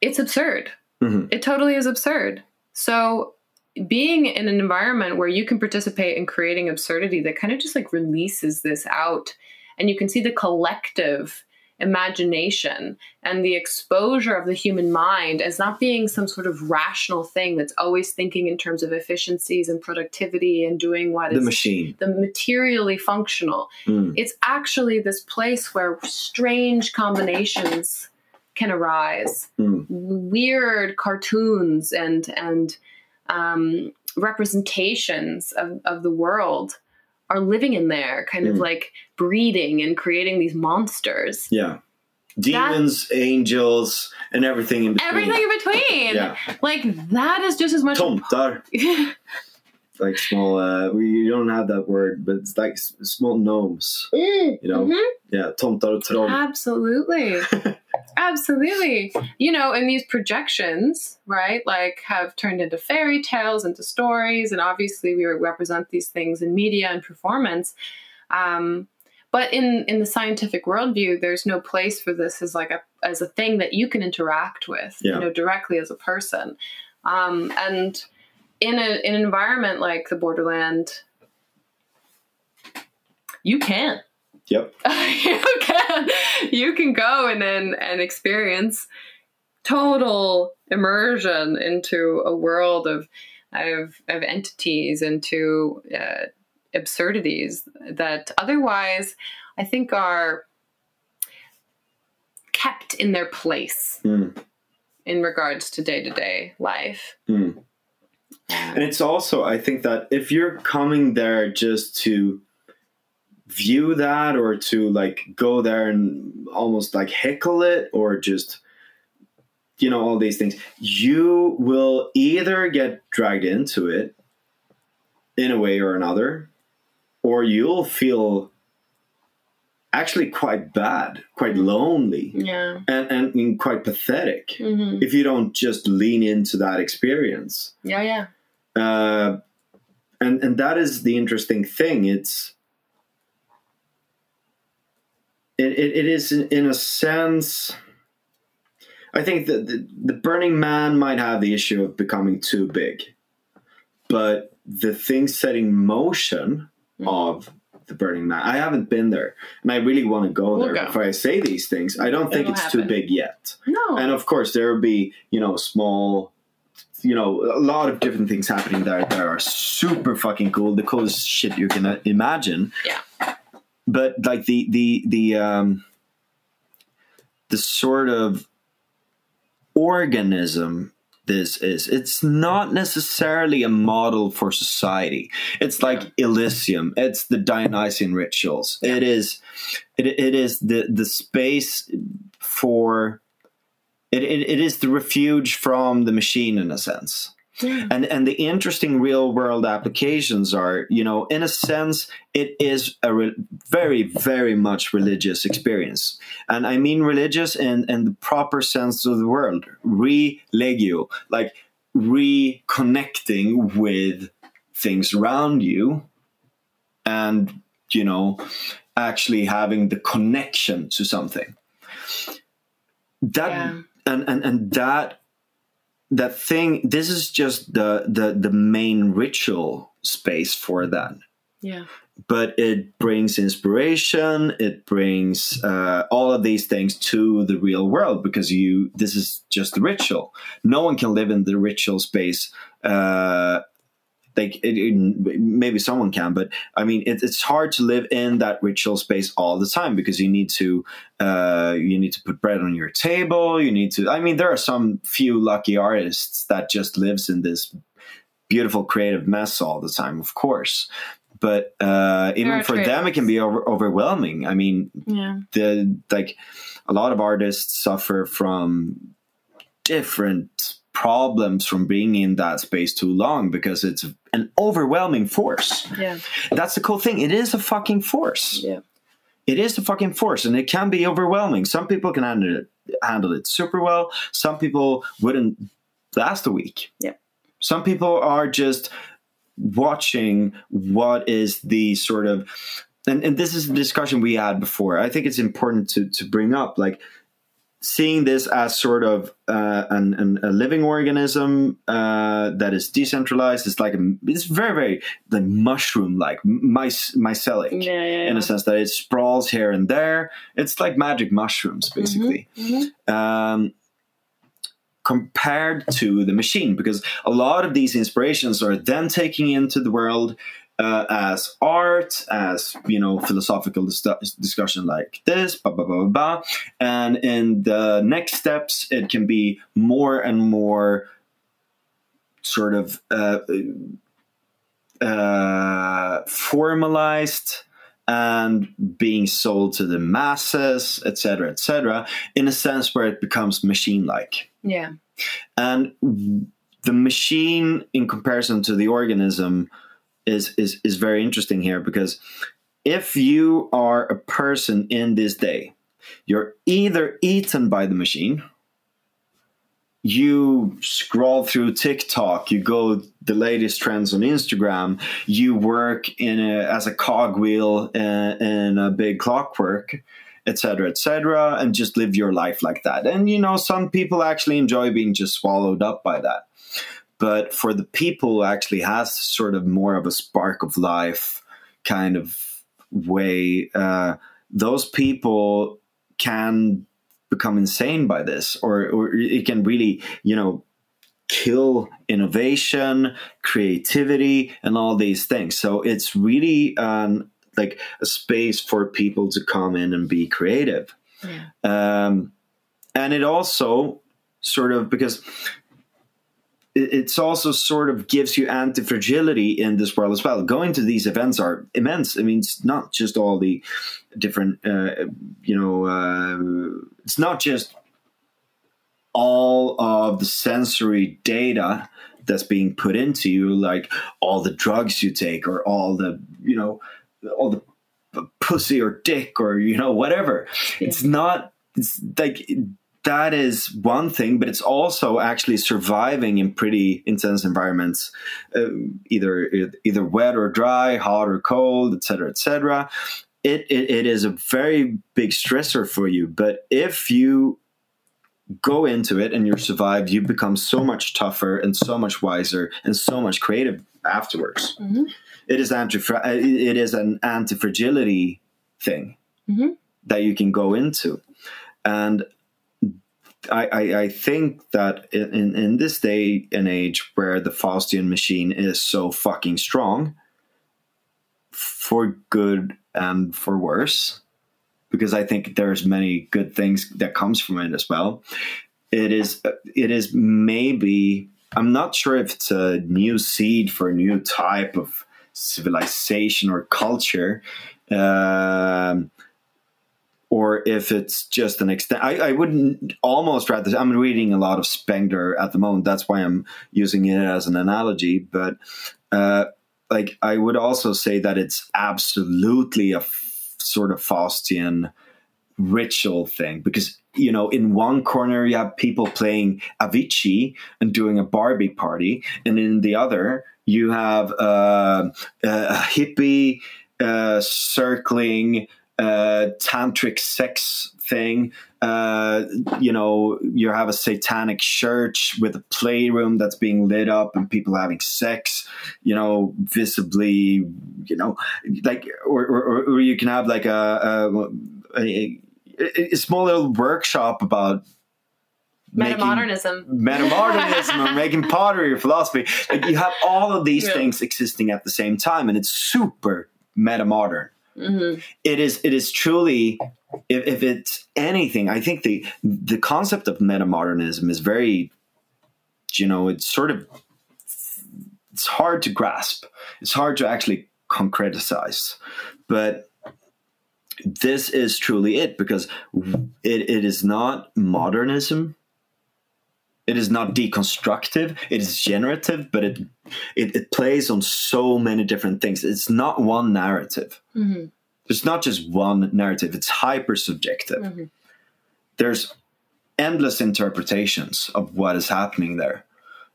it's absurd Mhm. it totally is absurd so being in an environment where you can participate in creating absurdity that kind of just like releases this out and you can see the collective imagination and the exposure of the human mind as not being some sort of rational thing that's always thinking in terms of efficiencies and productivity and doing what The machine. the materially functional. Mm. It's actually this place where strange combinations can arise Mm. weird cartoons and and um, representations of, of the world are living in there, kind of Mm. like breeding and creating these monsters. Yeah. Demons, angels, and everything in between. Everything in between. Yeah. Like that is just as much. Tomtar. Like small, uh, we don't have that word, but it's like small gnomes. you know? Yeah, tomtar troll. Absolutely. Absolutely. You know, and these projections, right, like have turned into fairy tales, into stories, and obviously we represent these things in media and performance. Um, but in in the scientific worldview, there's no place for this as like a as a thing that you can interact with, Yeah. you know, directly as a person. Um, and in a in an environment like the borderland, you can Yep. you can you can go and then and experience total immersion into a world of of, of entities into uh, absurdities that otherwise I think are kept in their place Mm. in regards to day to day life. Mm. And it's also, I think that if you're coming there just to view that or to like go there and almost like heckle it or just, you know, all these things, you will either get dragged into it in a way or another, or you'll feel actually quite bad, quite lonely, Yeah. and, and quite pathetic hmm if you don't just lean into that experience Yeah. Yeah. uh, and and that is the interesting thing. It's it, it, it is in, in a sense. I think that the, the Burning Man might have the issue of becoming too big, but the thing setting motion Mm. of the Burning Man. I haven't been there, and I really want to go We'll there go. before I say these things. I don't think It'll it's too big yet No. and of course there will be you know small you know a lot of different things happening there that are super fucking cool the coolest shit you can uh, imagine Yeah. But like the the the um the sort of organism this is it's not necessarily a model for society. It's like elysium. It's the dionysian rituals. It is it, it is the the space for it, it, it is the refuge from the machine in a sense Yeah. and and the interesting real world applications are you know in a sense it is a re- very very much religious experience and i mean religious in in the proper sense of the word religio like reconnecting with things around you and you know actually having the connection to something that Yeah. and, and and that that thing this is just the the the main ritual space for that Yeah. but it brings inspiration it brings uh, all of these things to the real world because you this is just the ritual no one can live in the ritual space uh, like it, it- maybe someone can but i mean it, it's hard to live in that ritual space all the time because you need to uh, you need to put bread on your table. You need to i mean there are some few lucky artists that just lives in this beautiful creative mess all the time of course. But uh, even for them it can be over- overwhelming. I mean Yeah. the like a lot of artists suffer from different problems from being in that space too long because it's an overwhelming force. Yeah. that's the cool thing. It is a fucking force. Yeah. it is a fucking force and it can be overwhelming. Some people can handle it handle it super well. Some people wouldn't last a week. Yeah. some people are just watching what is the sort of and, and this is a discussion we had before. I think it's important to to bring up like seeing this as sort of uh, an, an, a living organism uh, that is decentralized it's like a, it's very very like mushroom like mice mycelic Yeah. Yeah. in a sense that it sprawls here and there. It's like magic mushrooms, basically. Mhm. Um, compared to the machine, because a lot of these inspirations are then taking into the world uh, as art, as you know, philosophical dis- discussion like this, blah blah blah blah blah. And in the next steps, it can be more and more sort of uh, uh, formalized and being sold to the masses, etc., etc., in a sense where it becomes machine-like. Yeah. And the machine, in comparison to the organism, is is is very interesting here because if you are a person in this day, you're either eaten by the machine, you scroll through TikTok, you go the latest trends on Instagram, you work in a, as a cogwheel in, in a big clockwork, etc., etc., and just live your life like that. And you know, some people actually enjoy being just swallowed up by that. But for the people who actually has sort of more of a spark of life kind of way, uh, those people can become insane by this, or or it can really, you know, kill innovation, creativity, and all these things. So it's really um, like a space for people to come in and be creative. Yeah. Um, and it also sort of because it's also sort of gives you anti-fragility in this world as well. Going to these events are immense. I mean, it's not just all the different, uh, you know, uh, it's not just all of the sensory data that's being put into you, like all the drugs you take or all the, you know, all the pussy or dick or you know whatever. It's not. It's like that is one thing, but it's also actually surviving in pretty intense environments, uh, either either wet or dry, hot or cold, etc., etc. It, it it is a very big stressor for you. But if you go into it and you survive, you become so much tougher and so much wiser and so much creative afterwards. Mhm. It is anti it is an anti fragility thing Mhm. that you can go into, and I, I, I think that in, in, this day and age where the Faustian machine is so fucking strong, for good and for worse, because I think there's many good things that comes from it as well. It is it is maybe I'm not sure if it's a new seed for a new type of civilization or culture. Um, or if it's just an extent. I, I wouldn't almost rather. I'm reading a lot of Spengler at the moment. That's why I'm using it as an analogy. But uh, like, I would also say that it's absolutely a f- sort of Faustian ritual thing because you know, in one corner you have people playing Avicii and doing a Barbie party, and in the other you have uh, a hippie uh, circling uh, tantric sex thing. Uh, you know, you have a satanic church with a playroom that's being lit up and people having sex. You know, visibly. You know, like or or, or you can have like a, a, a, a small little workshop about Metamodernism. metamodernism or making pottery or philosophy. Like you have all of these Yeah. things existing at the same time, and it's super metamodern. Hmm It is. It is truly. If, if it's anything, I think the the concept of metamodernism is very, you know, it's sort of it's hard to grasp. It's hard to actually concretize, but this is truly it because it, it is not modernism it is not deconstructive it is generative but it, it it plays on so many different things. It's not one narrative. Hmm it's not just one narrative it's hyper subjective Mhm. there's endless interpretations of what is happening there.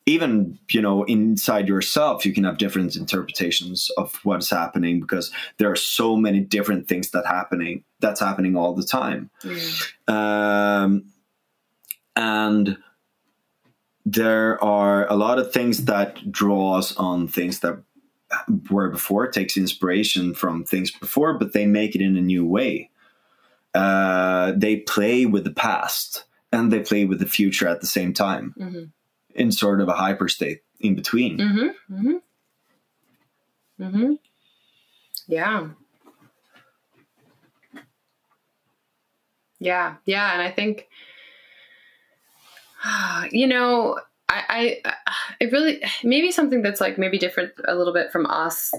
Even you know inside yourself you can have different interpretations of what's happening because there are so many different things that happening that's happening all the time. Um, and there are a lot of things that draws on things that were before takes inspiration from things before but they make it in a new way. Uh, they play with the past and they play with the future at the same time. Hmm in sort of a hyper state in between. Hmm hmm hmm Yeah. Yeah, yeah, and I think, you know, I, I, it really maybe something that's like maybe different a little bit from us,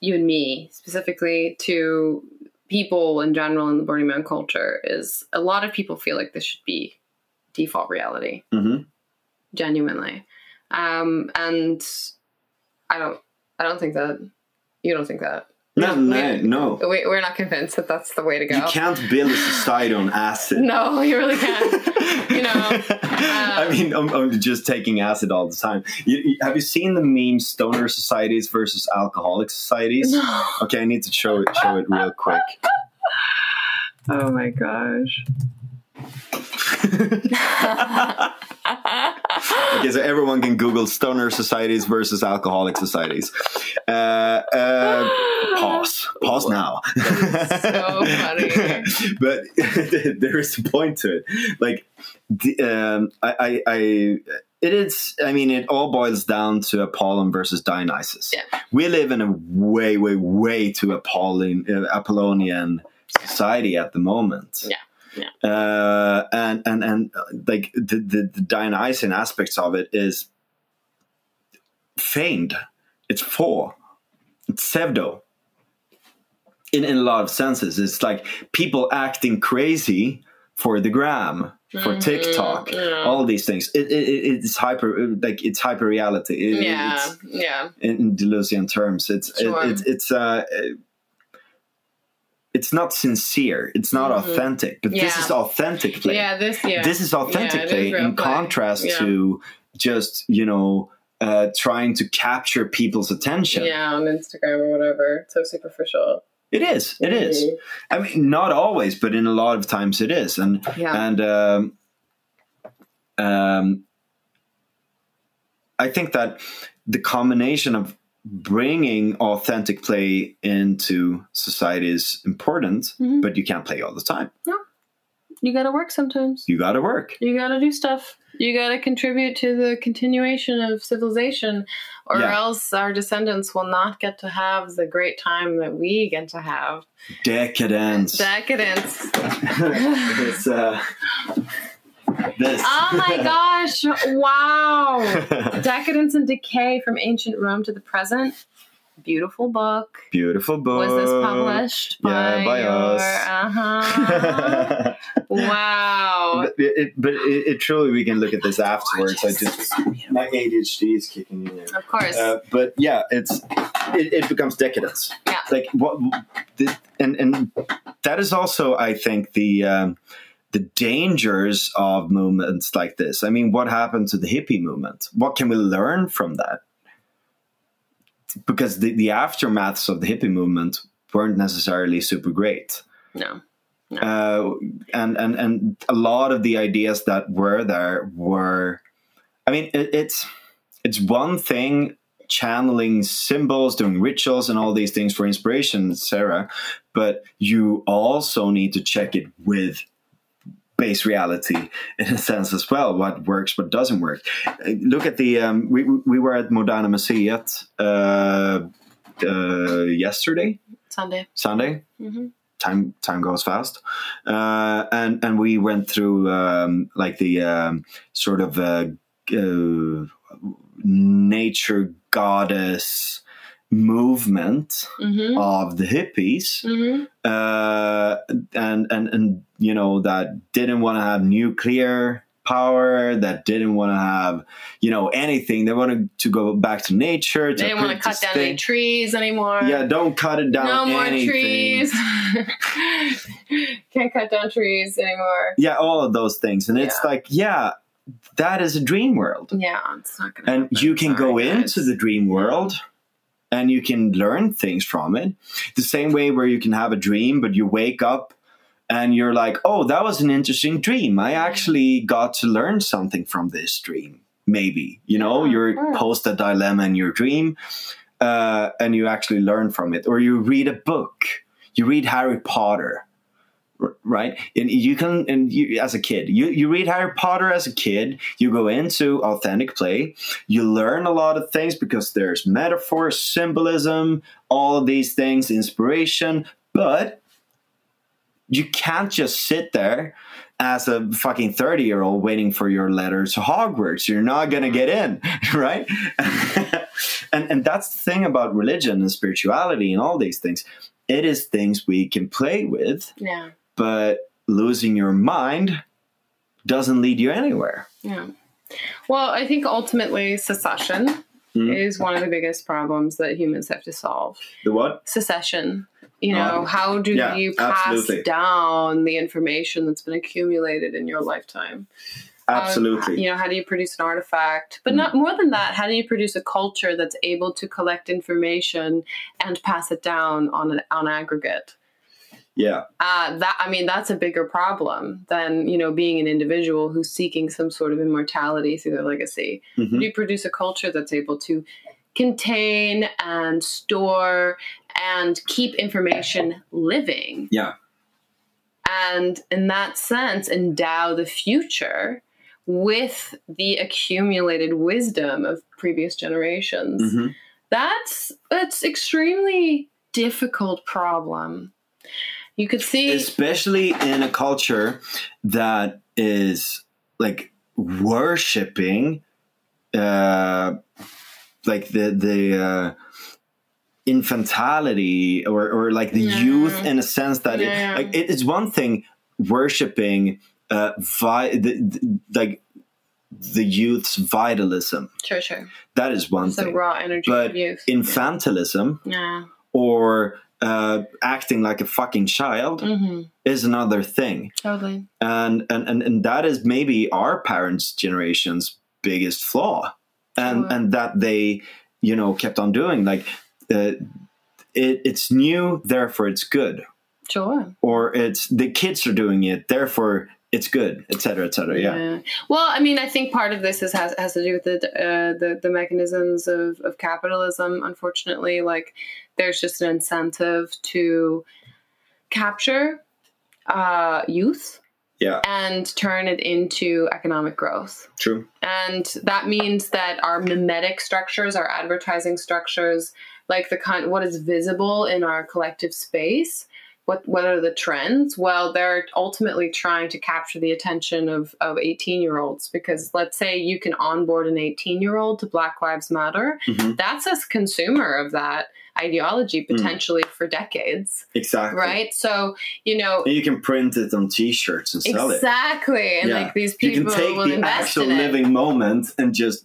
you and me specifically to people in general in the Burning Man culture is a lot of people feel like this should be default reality. Hmm genuinely. Um and i don't i don't think that you don't think that no no we- no we, we're not convinced that that's the way to go you can't build a society on acid no you really can't you know I um, mean, I'm, I'm just taking acid all the time. You, you- have you seen the meme "stoner societies versus alcoholic societies"? no. Okay, I need to show it show it real quick. oh my gosh okay, so everyone can Google stoner societies versus alcoholic societies. Uh, uh, pause. Pause now. so funny. but there is a point to it. Like, the, um, I, I, I, it is. I mean, it all boils down to Apollon versus Dionysus. Yeah. We live in a way, way, way too Apollon, uh, Apollonian society at the moment. Yeah. Uh, and and and uh, like the, the the Dionysian aspects of it is feigned. It's for. It's pseudo. In in a lot of senses, it's like people acting crazy for the gram, for Mhm, TikTok, yeah. all these things. It, it, it- it's hyper like it's hyper reality. It- yeah it's, yeah in, in Deleuzian terms, it's Sure. it, it's it's uh, it's not sincere. It's not Mhm. authentic. But this is authentic play. yeah this yeah This is authentic Yeah, is play real in play. contrast Yeah. to just you know uh, trying to capture people's attention. yeah on instagram or whatever so superficial It is. It is. Mhm. I mean, not always, but in a lot of times it is. And yeah and um, um, I think that the combination of bringing authentic play into society is important, Mhm. but you can't play all the time. No. you gotta work sometimes You got to work. You gotta do stuff. You gotta contribute to the continuation of civilization, or Yeah. else our descendants will not get to have the great time that we get to have. Decadence. Decadence. it's uh, this. Oh my gosh! Wow. Decadence and Decay from Ancient Rome to the Present. Beautiful book. Beautiful book. Was this published Yeah, by, by your, us. Uh-huh. wow. but it, it, but it, it truly, we can look at this afterwards. I just my ADHD is kicking in there. Of course. Uh, but yeah, it's it, it becomes decadence. Yeah. Like what, the, and and that is also, I think, the um, the dangers of movements like this. I mean, what happened to the hippie movement? What can we learn from that? Because the, the aftermaths of the hippie movement weren't necessarily super great. No. no. Uh, and, and, and a lot of the ideas that were there were, I mean, it, it's, it's one thing channeling symbols, doing rituals, and all these things for inspiration, etc. But you also need to check it with base reality in a sense as well. What works, what doesn't work. Look at the um, we we were at Moderna Museet uh, uh, yesterday, Sunday. Sunday. Mm-hmm. Time time goes fast, uh, and and we went through um, like the um, sort of uh, uh, nature goddess movement Mm-hmm. of the hippies Mm-hmm. uh, and and and you know that didn't want to have nuclear power that didn't want to have you know anything they wanted to go back to nature to They didn't want to cut down any trees anymore. yeah don't cut it down no more anything. trees. Can't cut down trees anymore. yeah all of those things and it's like yeah that is a dream world Yeah, it's not gonna. and happen. you can go guys. into the dream world and you can learn things from it. The same way where you can have a dream but you wake up and you're like oh that was an interesting dream. I actually got to learn something from this dream maybe. You know Yeah, you're post a dilemma in your dream uh, and you actually learn from it. Or you read a book. You read harry potter right? And you can and you as a kid you, you read harry potter as a kid you go into authentic play you learn a lot of things because there's metaphor symbolism all of these things inspiration but you can't just sit there as a fucking 30 year old waiting for your letter to hogwarts. You're not going to get in right? And and that's the thing about religion and spirituality and all these things. It is things we can play with Yeah, but losing your mind doesn't lead you anywhere. yeah. Well, I think ultimately secession Mhm. is one of the biggest problems that humans have to solve. The what? Secession. You know, Oh, how do yeah, you pass absolutely. down the information that's been accumulated in your lifetime? Absolutely. you know, how do you produce an artifact? But Mm. not more than that, how do you produce a culture that's able to collect information and pass it down on an on aggregate? Yeah. Uh, that I mean, that's a bigger problem than you know being an individual who's seeking some sort of immortality through their legacy. Mhm. You produce a culture that's able to contain and store and keep information living? Yeah. and in that sense endow the future with the accumulated wisdom of previous generations Mhm. that's that's extremely difficult problem you could see Especially in a culture that is like worshiping, uh, like the the uh, infantility or or like the Yeah. youth in a sense that Yeah. it, like it is one thing worshiping uh, vi- the, the, like the youth's vitalism. sure sure That is one it's the thing. raw energy But of youth Infantilism yeah or uh, acting like a fucking child hmm is another thing, totally. And and and, and that is maybe our parents' generation's biggest flaw, and Sure. and that they you know kept on doing. Like. Uh, it, it's new, therefore it's good, sure. Or it's the kids are doing it, therefore it's good, et cetera etc., etc. Yeah. Well, I mean, I think part of this is, has has to do with the uh, the, the mechanisms of, of capitalism. Unfortunately, like there's just an incentive to capture uh, youth Yeah. and turn it into economic growth. true. And that means that our mimetic structures, our advertising structures, like the kind what is visible in our collective space, what what are the trends? Well, they're ultimately trying to capture the attention of of 18 year olds because let's say you can onboard an 18 year old to Black Lives Matter. Mhm. That's a consumer of that ideology potentially for decades, Exactly. right? So, you know, And you can print it on T-shirts and sell it. exactly. And Yeah. like these people You can take will the invest actual in living moment and just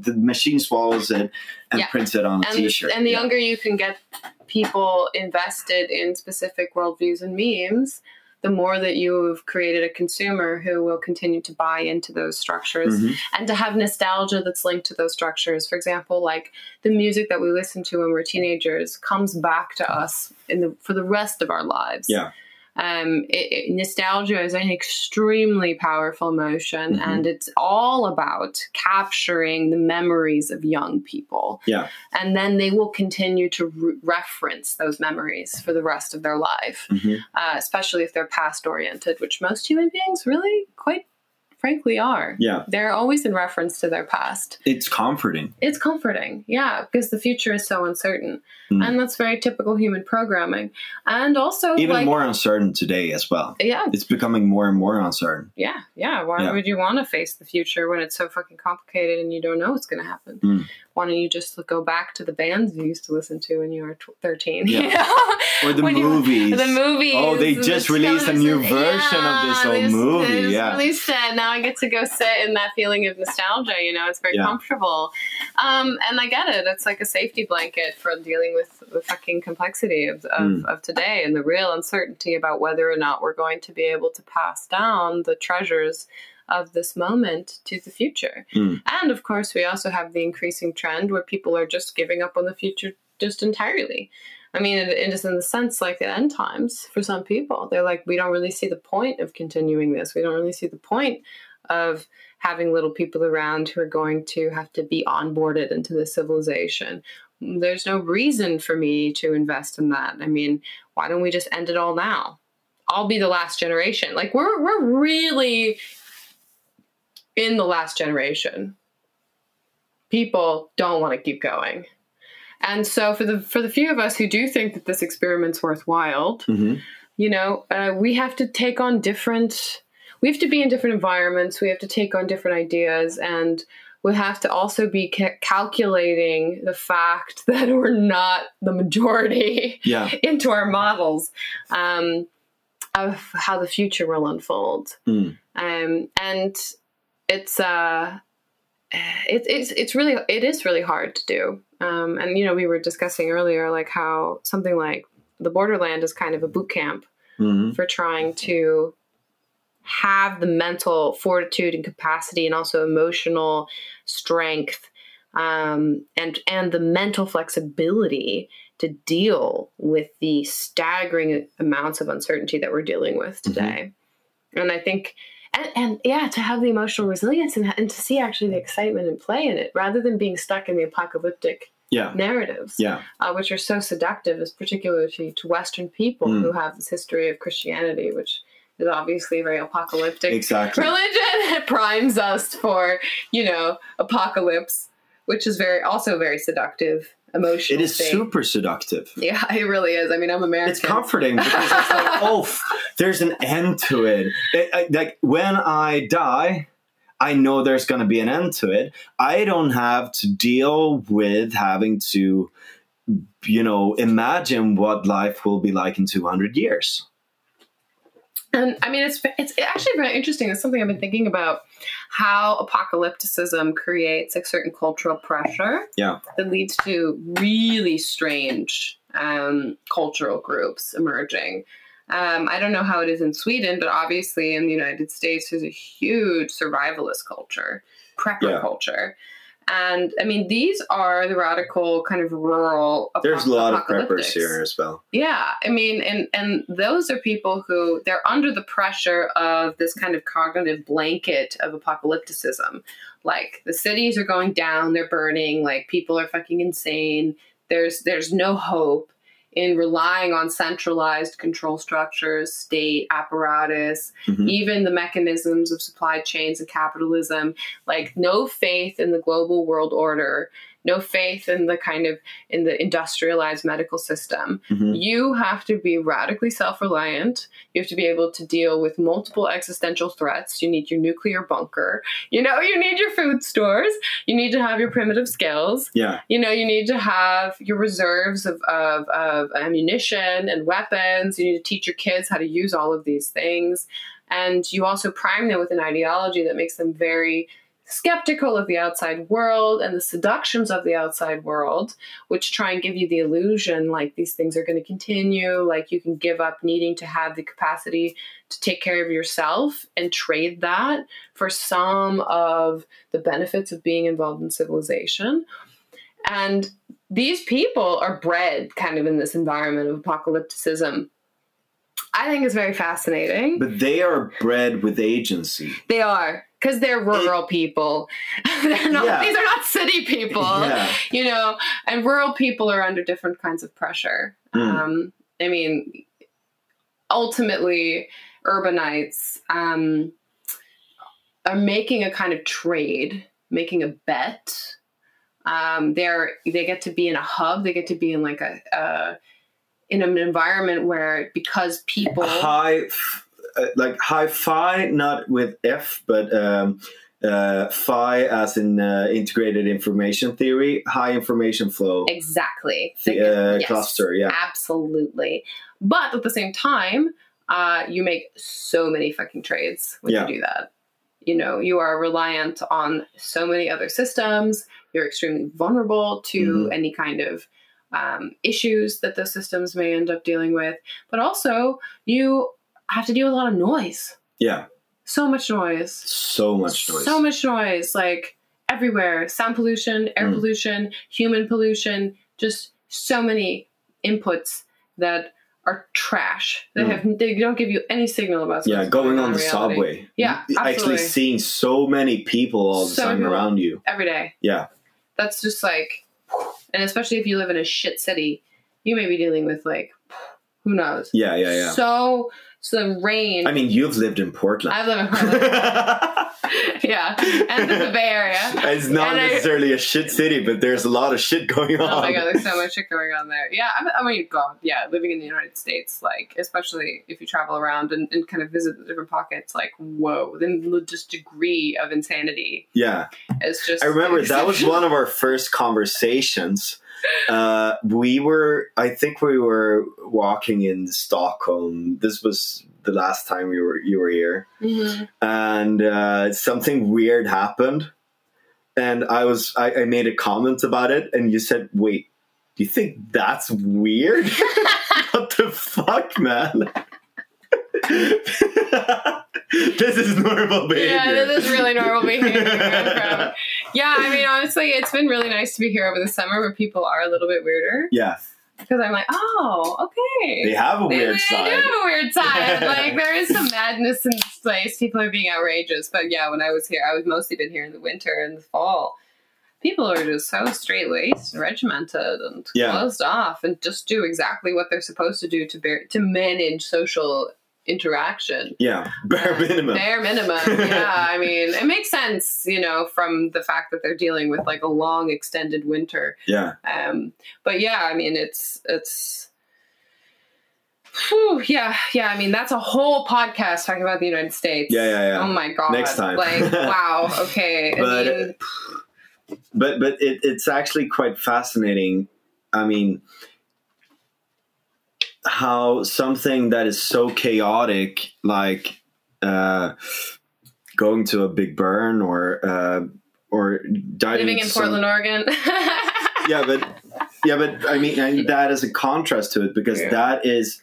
the machine swallows it and Yeah. prints it on a and, T-shirt. and the Yeah. younger you can get people invested in specific worldviews and memes, the more that you've created a consumer who will continue to buy into those structures Mhm. and to have nostalgia that's linked to those structures. For example, like the music that we listen to when we're teenagers comes back to us in the for the rest of our lives. Yeah. Um, it, it- nostalgia is an extremely powerful emotion, Mhm. and it's all about capturing the memories of young people. Yeah. And then they will continue to re- reference those memories for the rest of their life Mhm. uh, especially if they're past oriented, which most human beings really quite frankly are. Yeah. They're always in reference to their past. It's comforting. It's comforting, yeah, because the future is so uncertain. Mm. And that's very typical human programming. And also, Even like, more uncertain today as well. yeah, It's becoming more and more uncertain. yeah, yeah. Why Yeah. would you want to face the future when it's so fucking complicated and you don't know what's going to happen? Mm. Why don't you just go back to the bands you used to listen to when you were tw- 13? Yeah. you know? Or the When you- movies. The movies. Oh, they the just released a new version of this old just- movie, yeah. released it. Now I get to go sit in that feeling of nostalgia. You know, it's very Yeah. comfortable. Um, and I get it. It's like a safety blanket for dealing with the fucking complexity of, of, Mm. of today and the real uncertainty about whether or not we're going to be able to pass down the treasures of this moment to the future. Mm. And of course, we also have the increasing trend where people are just giving up on the future just entirely. I mean, it, it is in the sense like the end times for some people. They're like, we don't really see the point of continuing this. We don't really see the point of having little people around who are going to have to be onboarded into the civilization. There's no reason for me to invest in that. I mean, why don't we just end it all now? I'll be the last generation. Like we're we're really in the last generation. People don't want to keep going. And so for the for the few of us who do think that this experiment's worthwhile, hmm you know, uh, we have to take on different. We have to be in different environments. We have to take on different ideas, and we have to also be ca- calculating the fact that we're not the majority Yeah. into our models um, of how the future will unfold. Mm. Um, and it's uh, it, it's it's really it is really hard to do. Um, and you know, we were discussing earlier like how something like the borderland is kind of a boot camp hmm for trying to have the mental fortitude and capacity and also emotional strength um, and and the mental flexibility to deal with the staggering amounts of uncertainty that we're dealing with today. And i think and, and yeah to have the emotional resilience and, and to see actually the excitement and play in it rather than being stuck in the apocalyptic Yeah. narratives Yeah. uh, which are so seductive, as particularly to Western people Mm. who have this history of Christianity, which is obviously very apocalyptic. Exactly. Religion it primes us for, you know, apocalypse, which is very also very seductive, emotional. It is thing. super seductive. Yeah, it really is. I mean, I'm American. It's comforting because it's like, oh, f- there's an end to it. It- I- Like when I die, I know there's going to be an end to it. I don't have to deal with having to, you know, imagine what life will be like in 200 years. And I mean, it's it's actually very interesting. It's something I've been thinking about how apocalypticism creates a certain cultural pressure Yeah. that leads to really strange um, cultural groups emerging. Um, I don't know how it is in Sweden, but obviously in the United States, there's a huge survivalist culture, prepper Yeah. culture. And I mean, these are the radical kind of rural. There's a lot of preppers here as well. Yeah, I mean, and and those are people who they're under the pressure of this kind of cognitive blanket of apocalypticism. Like the cities are going down, they're burning, like people are fucking insane. There's there's no hope in relying on centralized control structures, state apparatus, Mhm. even the mechanisms of supply chains and capitalism. Like no faith in the global world order, no faith in the kind of in the industrialized medical system. Mhm. You have to be radically self reliant. You have to be able to deal with multiple existential threats. You need your nuclear bunker. You know, you need your food stores. You need to have your primitive skills. Yeah. You know, you need to have your reserves of, of, of ammunition and weapons. You need to teach your kids how to use all of these things. And you also prime them with an ideology that makes them very skeptical of the outside world and the seductions of the outside world, which try and give you the illusion like these things are going to continue, like you can give up needing to have the capacity to take care of yourself and trade that for some of the benefits of being involved in civilization. And these people are bred kind of in this environment of apocalypticism. I think it's very fascinating. But they are bred with agency. They are because they're rural it, people. they're not. Yeah. These are not city people. Yeah. You know, and rural people are under different kinds of pressure. Mm. Um, I mean, ultimately, urbanites um, are making a kind of trade, making a bet. Um, they're they get to be in a hub. They get to be in like a. a in an environment where because people high uh, like high fi not with f but um uh phi as in uh, integrated information theory high information flow. Exactly. The, uh, yes, cluster yeah. Absolutely. But at the same time uh you make so many fucking trades when Yeah. you do that. You know you are reliant on so many other systems. You're extremely vulnerable to Mhm. any kind of um, issues that those systems may end up dealing with. But also you have to deal with a lot of noise. Yeah. So much noise. So much noise. So much noise like everywhere. Sound pollution air Mm. pollution human pollution. Just so many inputs that are trash they Mm. have they don't give you any signal about yeah what's going on in the reality. subway. Yeah, You- actually absolutely. seeing so many people all the So time around you. Every day. Yeah. That's just like and especially if you live in a shit city you may be dealing with like who knows yeah yeah yeah so so the rain i mean you've lived in portland i live in Portland. yeah and the bay area it's not And necessarily a shit city but there's a lot of shit going on Oh my god, there's so much shit going on there. Yeah, I, I mean, God, yeah, living in the United States, like, especially if you travel around and, and kind of visit the different pockets, like, whoa, the just degree of insanity yeah it's just. I remember that was one of our first conversations. Uh, we were, I think, we were walking in Stockholm. This was the last time we were you were here, Mhm. and uh, something weird happened. And I was, I, I made a comment about it, and you said, "Wait, do you think that's weird? what the fuck, man?" this is normal behavior. Yeah, this is really normal behavior. Yeah, I mean, honestly, it's been really nice to be here over the summer where people are a little bit weirder yeah, because I'm like, oh, okay. they have a They- weird they side. do have a weird side. like there is some madness in this place. People are being outrageous. But yeah, when I was here, I was mostly been here in the winter and the fall. People are just so straight laced, regimented, and Yeah. closed off, and just do exactly what they're supposed to do to bear, to manage social interaction. Yeah, bare Uh, minimum. Bare minimum. Yeah, I mean, it makes sense, you know, from the fact that they're dealing with like a long, extended winter. Yeah, Um, but yeah, I mean, it's it's. Whew, yeah, yeah. I mean, that's a whole podcast talking about the United States. Yeah, yeah, yeah. Oh my god. Next time. Like, wow. Okay. But- I mean, but but it, it's actually quite fascinating. I mean, how something that is so chaotic, like uh, going to a big burn or uh, or diving living in some- Portland, Oregon. yeah, but yeah, but I mean, and that is a contrast to it because Yeah. that is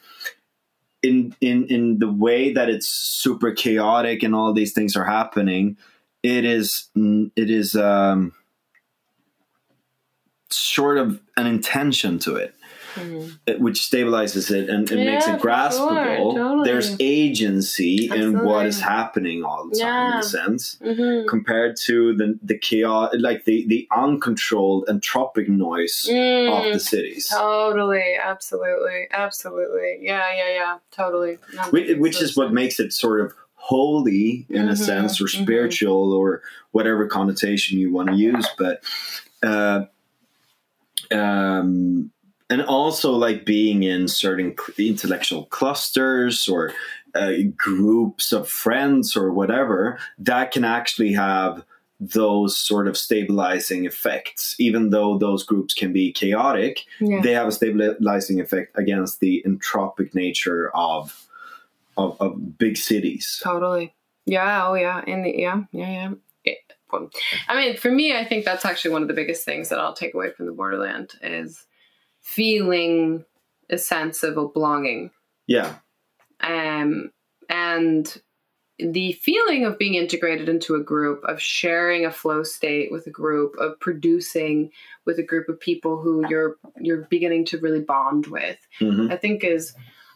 in in in the way that it's super chaotic and all these things are happening. It is it is um, sort of an intention to it, Mhm. which stabilizes it and, and makes it graspable. sure, totally. There's agency in what is happening all the time, in a sense Mhm. compared to the the chaos, like the the uncontrolled entropic noise Mm. of the cities, Totally, absolutely, absolutely. Yeah, yeah, yeah, totally. Which, which is what makes it sort of holy in a Mhm, sense, or mhm. spiritual, or whatever connotation you want to use. But uh, um, and also like being in certain intellectual clusters or uh, groups of friends or whatever that can actually have those sort of stabilizing effects even though those groups can be chaotic Yeah. they have a stabilizing effect against the entropic nature of of, of big cities Totally. Yeah. Oh, yeah. In the yeah, yeah, yeah. I mean, for me, I think that's actually one of the biggest things that I'll take away from the borderland is feeling a sense of a belonging. Yeah. Um, and the feeling of being integrated into a group, of sharing a flow state with a group, of producing with a group of people who you're you're beginning to really bond with, hmm I think is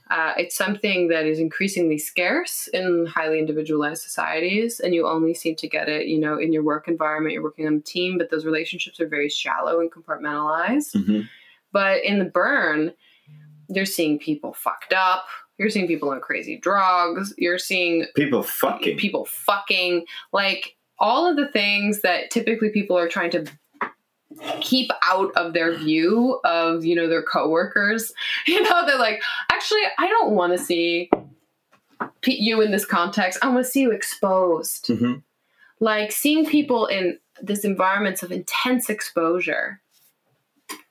uh, it's something that is increasingly scarce in highly individualized societies, and you only seem to get it, you know, in your work environment. You're working on a team, but those relationships are very shallow and compartmentalized. hmm But in the burn, you're seeing people fucked up. You're seeing people on crazy drugs. You're seeing People fucking. people fucking like all of the things that typically people are trying to keep out of their view of you know their coworkers you know they're like actually i don't want to see you in this context i want to see you exposed hmm like seeing people in this environments of intense exposure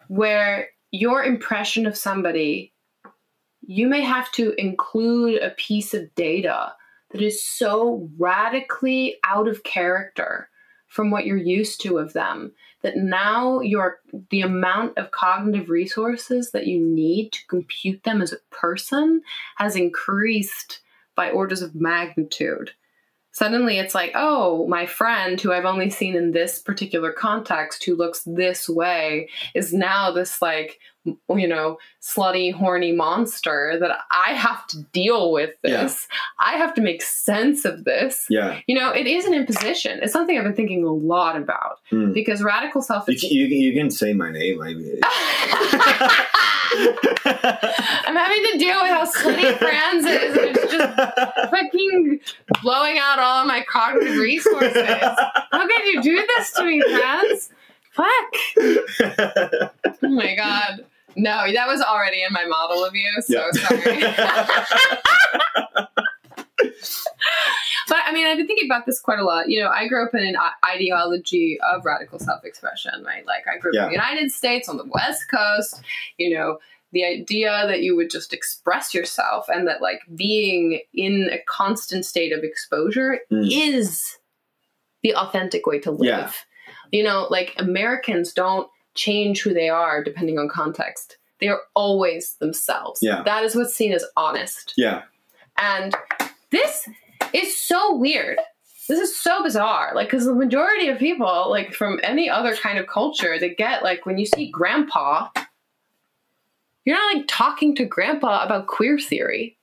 where your impression of somebody you may have to include a piece of data that is so radically out of character from what you're used to of them that now your the amount of cognitive resources that you need to compute them as a person has increased by orders of magnitude suddenly it's like, oh, my friend who I've only seen in this particular context who looks this way is now this like, you know, slutty, horny monster that I have to deal with Yeah. this. I have to make sense of this. Yeah. You know, it is an imposition. It's something I've been thinking a lot about Mm. because radical self You, can- you, you can say my name. I mean. I'm having to deal with how slutty Franz is. and It's just fucking blowing out all of my cognitive resources. How could you do this to me, Franz? Fuck. Oh my god. No, that was already in my model of you, so Yeah. sorry. but I mean, I've been thinking about this quite a lot. You know, I grew up in an ideology of radical self-expression, right? Like I grew up in the United States on the West Coast. You know, the idea that you would just express yourself and that like being in a constant state of exposure Mm. is the authentic way to live. Yeah. You know, like Americans don't change who they are depending on context. They are always themselves. Yeah. That is what's seen as honest. yeah. And this is so weird. This is so bizarre. Like, because the majority of people, like from any other kind of culture, they get like when you see grandpa, you're not like talking to grandpa about queer theory,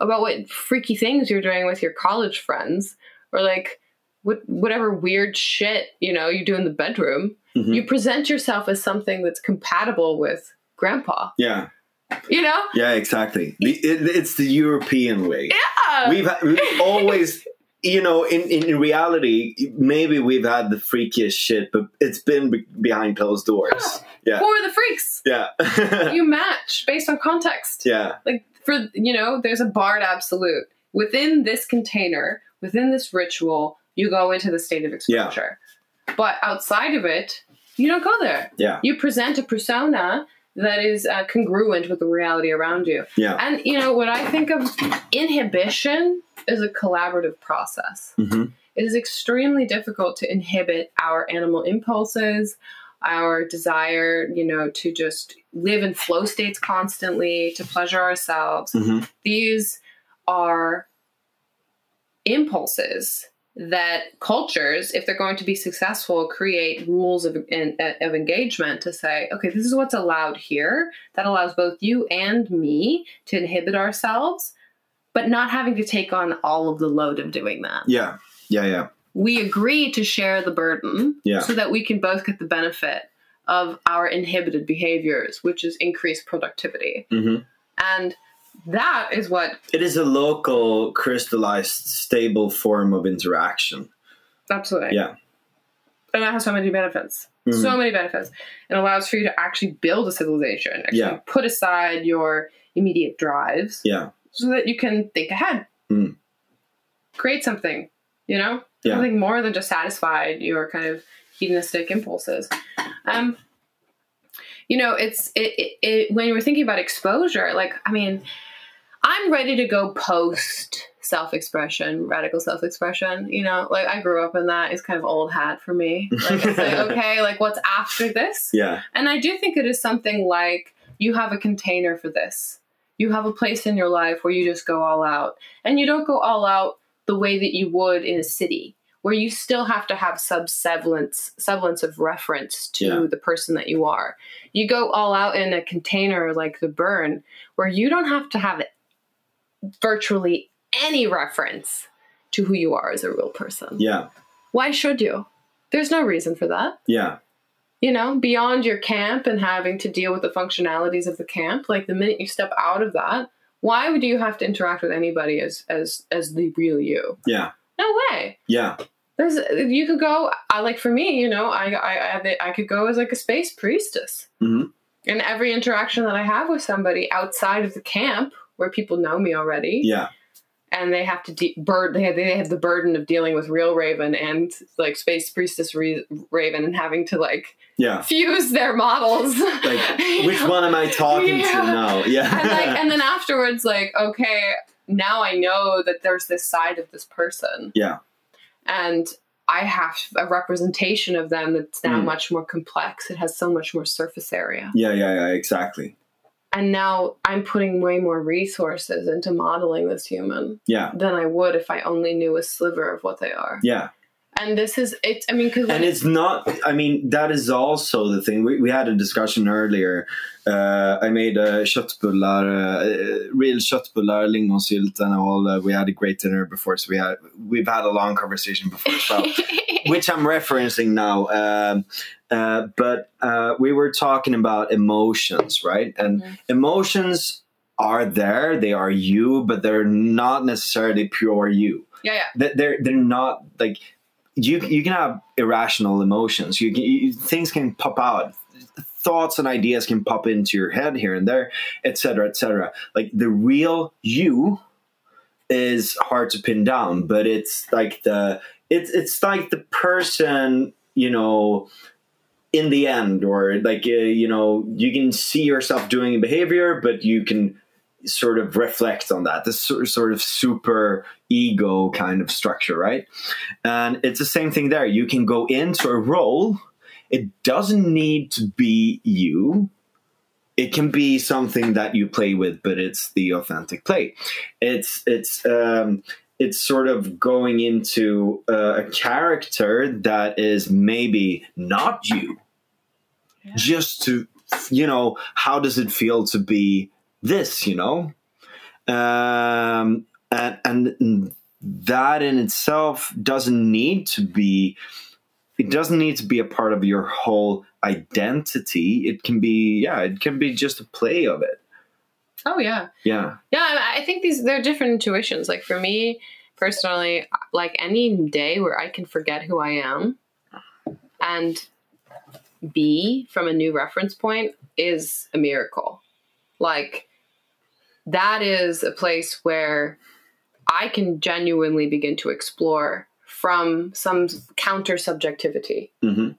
about what freaky things you're doing with your college friends, or like what whatever weird shit you know you do in the bedroom. Mhm. You present yourself as something that's compatible with grandpa. Yeah. You know? Yeah. Exactly. The, it, it's the European way. Yeah. We've, we've always, you know, in, in, in reality, maybe we've had the freakiest shit, but it's been be- behind closed doors. Yeah. Who are the freaks? Yeah. you match based on context. yeah. Like for you know, there's a barred absolute within this container, within this ritual. You go into the state of exposure, but outside of it, you don't go there. Yeah. You present a persona that is uh, congruent with the reality around you. Yeah. And you know what I think of inhibition is a collaborative process. hmm It is extremely difficult to inhibit our animal impulses, our desire, you know, to just live in flow states constantly, to pleasure ourselves. hmm These are impulses that cultures, if they're going to be successful, create rules of, of engagement to say, okay, this is what's allowed here. That allows both you and me to inhibit ourselves, but not having to take on all of the load of doing that Yeah. Yeah. Yeah. we agree to share the burden Yeah. so that we can both get the benefit of our inhibited behaviors, which is increased productivity. hmm And that is what It is a local, crystallized, stable form of interaction. absolutely. Yeah. And that has so many benefits. Mhm. So many benefits. It allows for you to actually build a civilization, actually Yeah. put aside your immediate drives Yeah. so that you can think ahead. Mm. Create something, you know? Yeah. Something more than just satisfied your kind of hedonistic impulses. Um, you know, it's it, it, it when were thinking about exposure, like I mean, I'm ready to go post self-expression, radical self-expression. You know, like I grew up in that. It's kind of old hat for me. Like it's like, okay, like what's after this? Yeah. And I do think it is something like you have a container for this. You have a place in your life where you just go all out. And you don't go all out the way that you would in a city, where you still have to have some semblance, semblance of reference to Yeah. the person that you are. You go all out in a container like the burn, where you don't have to have virtually any reference to who you are as a real person. Yeah. Why should you? There's no reason for that Yeah. you know, beyond your camp and having to deal with the functionalities of the camp, like the minute you step out of that, why would you have to interact with anybody as as as the real you? Yeah. No way. Yeah. There's you could go. I like for me, you know, I I I, I could go as like a space priestess. Mhm. And every interaction that I have with somebody outside of the camp, where people know me already, Yeah. and they have to de- bird they have, they have the burden of dealing with real Raven and like space priestess Re- Raven and having to like Yeah. fuse their models. Like, which one am I talking Yeah. to now? Yeah. and like and then afterwards like okay now i know that there's this side of this person Yeah. And i have a representation of them that's now Mm. much more complex it has so much more surface area yeah. Yeah. Yeah. Exactly. and now i'm putting way more resources into modeling this human Yeah. than i would if i only knew a sliver of what they are Yeah. And this is it's i mean because and it's not i mean that is also the thing. We, we had a discussion earlier. Uh, i made uh, köttbullar uh, real köttbullar lingonsylt and all uh, we had a great dinner before so we had we've had a long conversation before as well which i'm referencing now. Um, uh, but uh, we were talking about emotions right? And Mhm. emotions are there they are you but they're not necessarily pure you. Yeah yeah. They're they're not like you you can have irrational emotions. You can you, things can pop out. Thoughts and ideas can pop into your head here and there etc etc like the real you is hard to pin down but it's like the it's it's like the person you know in the end or like uh, you know you can see yourself doing a behavior but you can sort of reflect on that. This sort sort of super ego kind of structure right? And it's the same thing there. You can go into a role it doesn't need to be you. It can be something that you play with but it's the authentic play. It's it's um it's sort of going into uh, a character that is maybe not you. Yeah. just to you know how does it feel to be this you know? Um and and that in itself doesn't need to be it doesn't need to be a part of your whole identity. It can be yeah it can be just a play of it. Oh yeah. Yeah. Yeah, I I think these they're different intuitions. Like for me personally, like any day where I can forget who I am and be from a new reference point is a miracle. Like that is a place where I can genuinely begin to explore from some counter subjectivity. hmm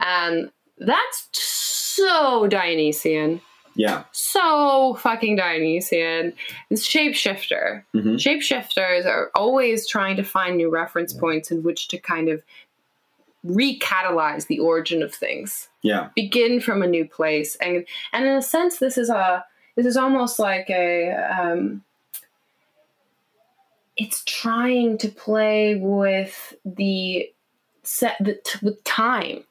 And that's so Dionysian yeah so fucking Dionysian. It's shapeshifter. hmm Shapeshifters are always trying to find new reference points in which to kind of recatalyze the origin of things. yeah Begin from a new place, and and in a sense, this is a this is almost like a um, it's trying to play with the set the, t- with time.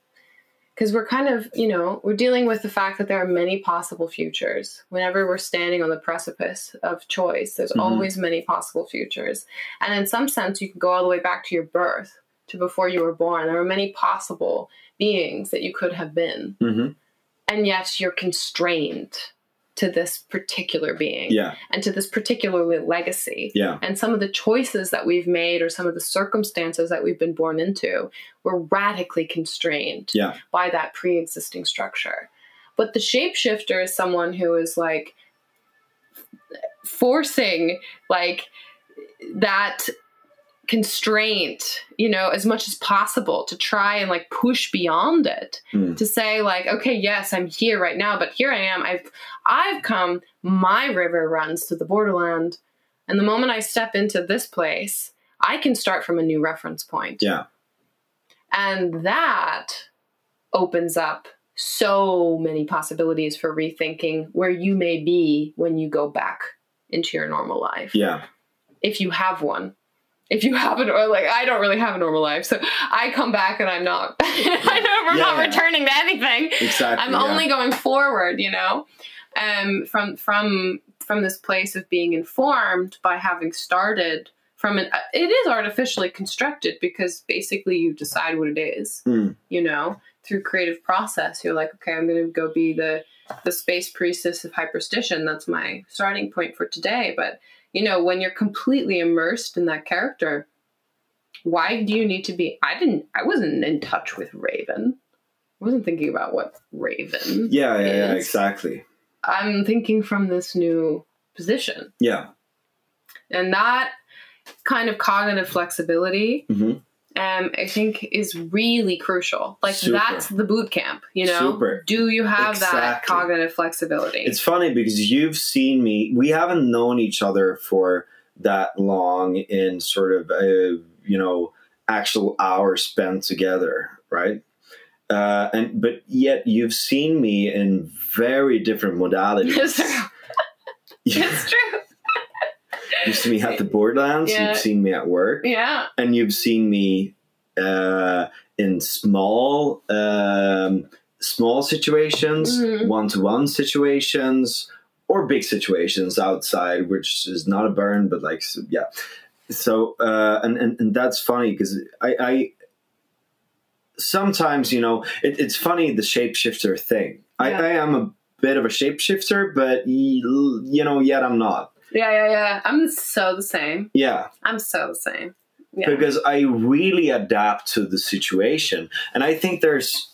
Because we're kind of you know we're dealing with the fact that there are many possible futures. Whenever we're standing on the precipice of choice there's Mhm. always many possible futures. And in some sense you can go all the way back to your birth to before you were born. There are many possible beings that you could have been. Hmm and yet you're constrained to this particular being yeah. and to this particular legacy. Yeah. And some of the choices that we've made or some of the circumstances that we've been born into were radically constrained Yeah. by that pre-existing structure. But the shapeshifter is someone who is like forcing like that constraint you know as much as possible to try and like push beyond it Mm. to say like okay yes i'm here right now but here i am i've i've come my river runs to the borderland And the moment I step into this place, I can start from a new reference point. Yeah. And that opens up so many possibilities for rethinking where you may be when you go back into your normal life. Yeah. If you have one. If you have or like I don't really have a normal life, so I come back and I'm not, I know we're not returning to anything. Exactly. I'm yeah. only going forward, you know, um, from from from this place of being informed by having started from an. It is artificially constructed because basically you decide what it is, Mm. you know, through creative process. You're like, okay, I'm going to go be the the space priestess of hyperstition. That's my starting point for today. But you know, when you're completely immersed in that character, why do you need to be? I didn't. I wasn't in touch with Raven. I wasn't thinking about what Raven. Yeah, yeah, yeah, exactly. I'm thinking from this new position. Yeah. And that kind of cognitive flexibility, hmm um, I think, is really crucial. Like, Super. that's the boot camp, you know? Super. Do you have that cognitive flexibility? It's funny because you've seen me. We haven't known each other for that long in sort of a you know actual hours spent together, right? Uh, and but yet you've seen me in very different modalities. It's true. You've seen me at the Borderlands. Yeah. You've seen me at work. Yeah. and you've seen me uh, in small um, small situations, one to one situations, or big situations outside, which is not a burn, but like yeah. So uh, and, and and that's funny because I, I sometimes you know it, it's funny the shapeshifter thing. I, Yeah. I am a bit of a shapeshifter, but you know yet I'm not. Yeah, yeah, yeah. I'm so the same. Yeah. I'm so the same. Yeah. because I really adapt to the situation. And I think there's,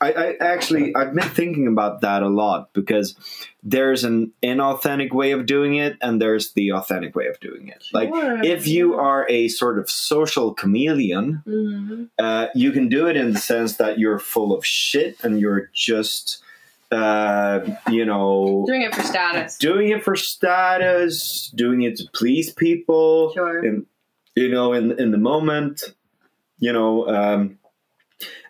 I, I actually, I've been thinking about that a lot because there's an inauthentic way of doing it and there's the authentic way of doing it. Like, if you are a sort of social chameleon, Mhm. uh, you can do it in the sense that you're full of shit and you're just, uh, you know, Doing it for status. doing it for status, doing it to please people Sure. in you know in in the moment you know um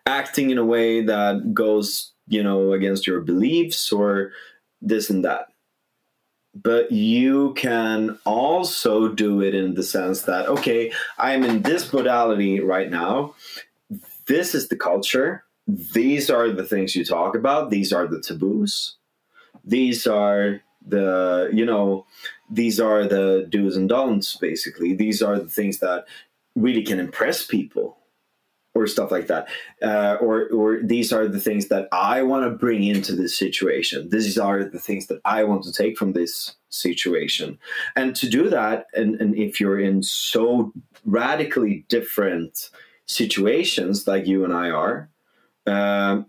acting in a way that goes you know against your beliefs or this and that but you can also do it in the sense that okay i'm in this modality right now this is the culture these are the things you talk about. These are the taboos. These are the you know these are the do's and don'ts basically. These are the things that really can impress people or stuff like that. Uh, or or these are the things that i want to bring into this situation. These are the things that i want to take from this situation. And to do that and, and if you're in so radically different situations like you and i are um,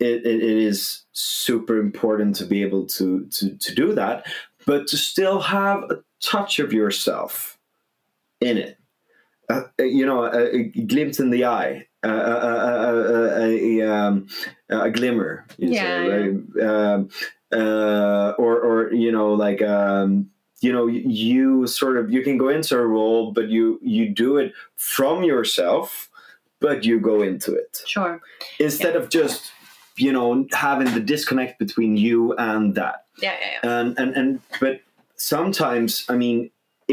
it, it, it is super important to be able to, to, to do that, but to still have a touch of yourself in it. Uh, you know, a, a glimpse in the eye, uh, a, a, a, a, um, a glimmer, Yeah, say, right? Um, uh, or, or you know, like um, you know, you sort of you can go into a role, but you you do it from yourself, but you go into it Sure. instead of just you know having the disconnect between you and that Yeah, yeah, yeah. and and and but sometimes i mean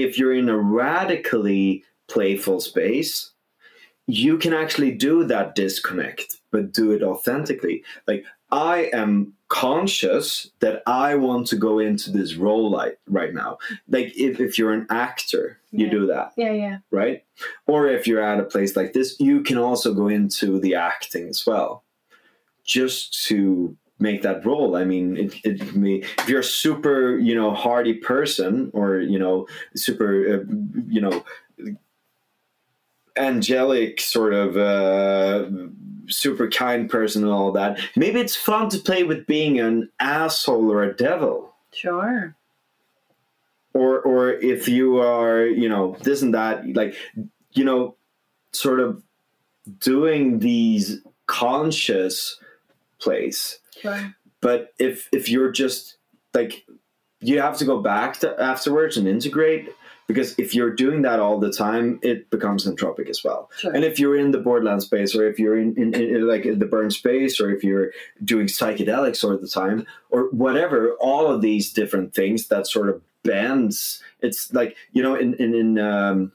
if you're in a radically playful space you can actually do that disconnect but do it authentically like i am conscious that i want to go into this role like right now like if, if you're an actor you Yeah. do that Yeah, yeah. right? Or if you're at a place like this, you can also go into the acting as well, just to make that role. I mean, it, it may, if you're a super, you know, hardy person, or you know, super, uh, you know, angelic sort of uh, super kind person and all that. Maybe it's fun to play with being an asshole or a devil Sure. or or if you are you know this and that like you know sort of doing these conscious plays Sure. but if if you're just like you have to go back to afterwards and integrate because if you're doing that all the time it becomes entropic as well Sure. and if you're in the borderland space or if you're in, in, in like in the burn space or if you're doing psychedelics all the time or whatever all of these different things that sort of bends it's like you know in in, in um,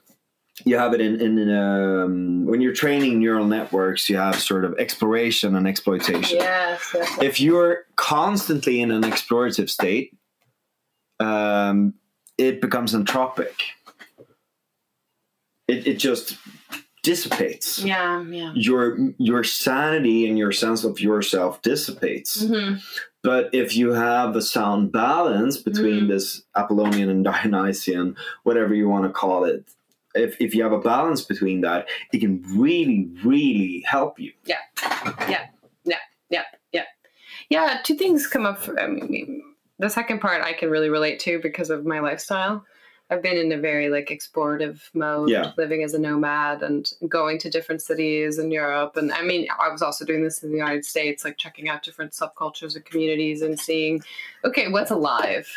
you have it in, in, um, when you're training neural networks you have sort of exploration and exploitation Yes. yes. if you're constantly in an explorative state, um, it becomes entropic. It, it just dissipates. Yeah. Yeah. Your your sanity and your sense of yourself dissipates. Mhm. But if you have a sound balance between Mm. this Apollonian and Dionysian, whatever you want to call it, if, if you have a balance between that, it can really, really help you. Yeah, yeah, yeah, yeah, yeah. Yeah, two things come up. For, I mean, the second part I can really relate to because of my lifestyle. I've been in a very like explorative mode, Yeah. living as a nomad and going to different cities in Europe. And I mean, I was also doing this in the United States, like checking out different subcultures and communities and seeing, okay, what's alive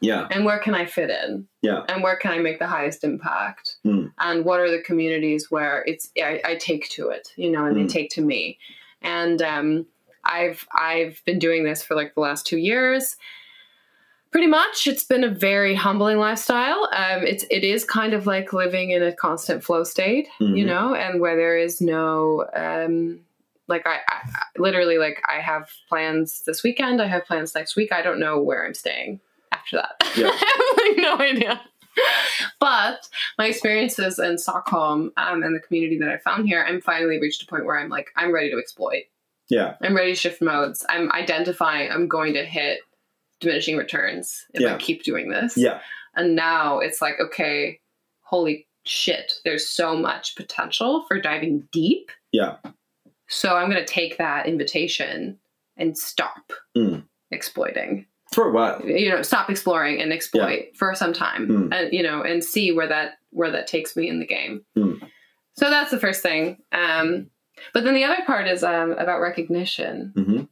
Yeah, and where can I fit in? Yeah. And where can I make the highest impact? Mm. And what are the communities where it's I, I take to it, you know, and Mm. they take to me. And um, I've I've been doing this for like the last two years. Pretty much, it's been a very humbling lifestyle. Um, it's it is kind of like living in a constant flow state, you Mhm. know, and where there is no um, like I, I literally like I have plans this weekend. I have plans next week. I don't know where I'm staying after that. Yeah. I have like no idea. But my experiences in Stockholm um, and the community that I found here, I'm finally reached a point where I'm like, I'm ready to exploit. yeah, I'm ready to shift modes. I'm identifying I'm going to hit diminishing returns if Yeah. I keep doing this. yeah, And now it's like, okay, holy shit, there's so much potential for diving deep. Yeah. So I'm going to take that invitation and stop Mm. exploiting. for a while. You know, stop exploring and exploit for some time, Mm. and you know, and see where that where that takes me in the game. Mm. So that's the first thing. Um, but then the other part is um, about recognition. hmm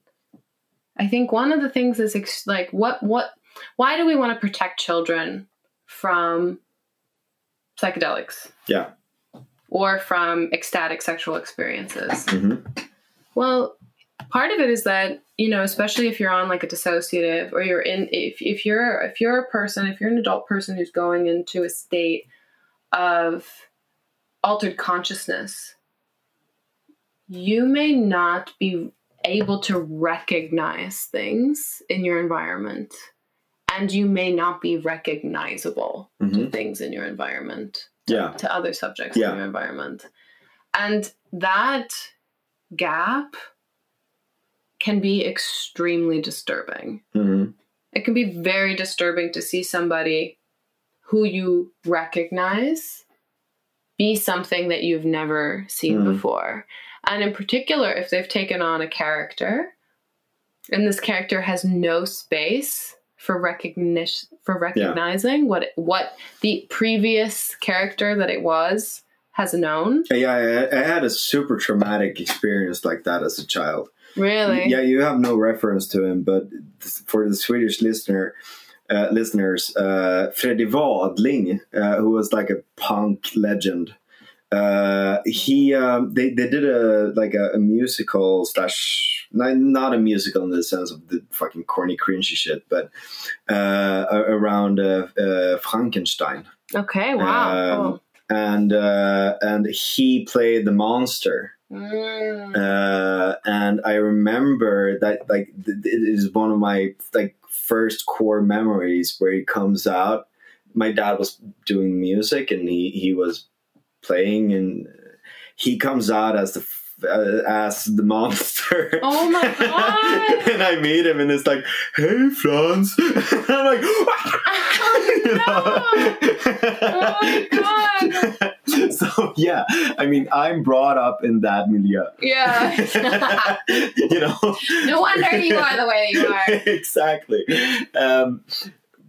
I think one of the things is ex- like what what why do we want to protect children from psychedelics Yeah. or from ecstatic sexual experiences? hmm Well, part of it is that you know, especially if you're on like a dissociative or you're in if if you're if you're a person if you're an adult person who's going into a state of altered consciousness, you may not be able to recognize things in your environment and you may not be recognizable to hmm things in your environment Yeah, to other subjects Yeah. in your environment. And that gap can be extremely disturbing. hmm It can be very disturbing to see somebody who you recognize be something that you've never seen Mm. before. And in particular, if they've taken on a character and this character has no space for recognition for recognizing what it, what the previous character that it was has known. yeah. I, I had a super traumatic experience like that as a child. Really? Yeah, you have no reference to him, but for the Swedish listener, uh, listeners, uh, Freddie Wadling, uh, who was like a punk legend, uh, he um, they they did a like a, a musical slash not, not a musical in the sense of the fucking corny cringy shit, but uh, around uh, uh, Frankenstein, Okay, wow. Um, and uh, and he played the monster. Oh. Mm. uh, and I remember that like it is one of my like first core memories where he comes out. My dad was doing music and he he was playing and he comes out as the uh, as the monster. Oh my God. and I meet him and it's like, "Hey, Franz," and I'm like, know? Oh my God. so yeah, I mean, I'm brought up in that milieu. yeah. you know. no wonder you are the way you are. exactly. Um,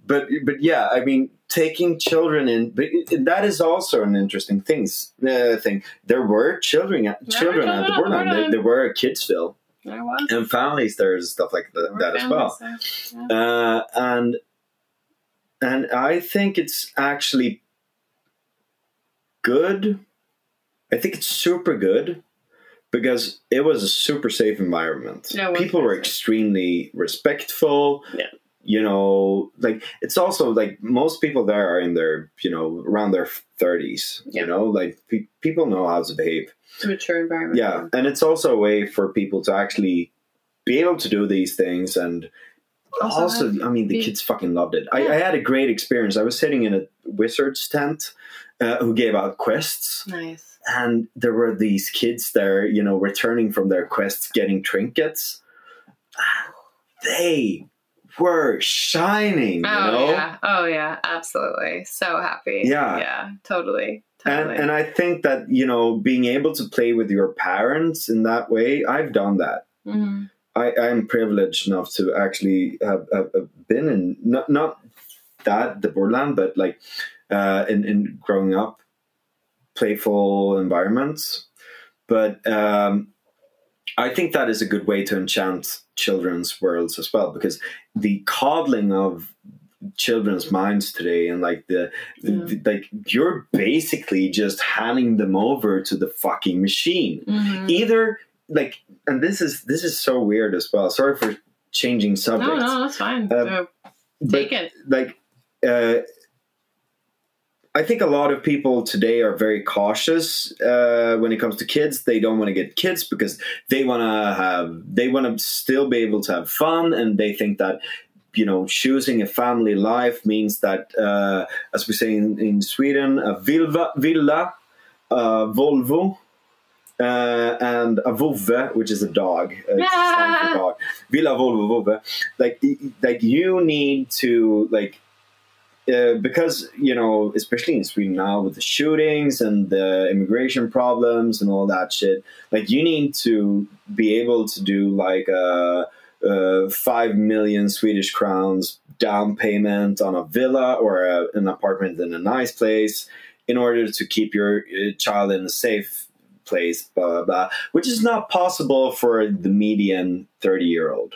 but but yeah, I mean, taking children in, but it, that is also an interesting things uh, thing. There were children at children at the children at the Borderland. There, there were There was. and families there's stuff like that, that as well. Uh, and and I think it's actually good. I think it's super good because it was a super safe environment. Yeah, People were extremely respectful. Yeah. You know, like it's also like most people there are in their, you know, around their 30s. Yeah. You know, like pe- people know how to behave. It's a mature environment. Yeah, and it's also a way for people to actually be able to do these things and Also also, have- I mean, the be- kids fucking loved it. I, I had a great experience. I was sitting in a wizard's tent uh, who gave out quests, Nice. and there were these kids there, you know, returning from their quests, getting trinkets. They were shining, you Oh know. yeah. Oh yeah. Absolutely. So happy. Yeah. Yeah. Totally. And, Totally. and and I think that you know being able to play with your parents in that way, I've done that. Mhm. I, I'm privileged enough to actually have, have, have been in not not that the Borderland, but like uh, in in growing up, playful environments. But um, I think that is a good way to enchant children's worlds as well, because the coddling of children's minds today and like the, the like you're basically just handing them over to the fucking machine Mhm. either like and this is this is so weird as well sorry for changing subjects no, no that's fine. Um, Uh, but, take it. like uh I think a lot of people today are very cautious uh, when it comes to kids. They don't want to get kids because they want to have, they want to still be able to have fun, and they think that, you know, choosing a family life means that, uh, as we say in, in Sweden, a vilva, villa, Volvo, uh, and a vovve, which is a dog. Uh, dog. Villa, Volvo, vovve. Like, like you need to like uh, because you know, especially in Sweden now with the shootings and the immigration problems and all that shit, like you need to be able to do like a, uh five million Swedish crowns down payment on a villa or a, an apartment in a nice place in order to keep your uh, child in a safe place, blah blah blah, which is not possible for the median thirty year old.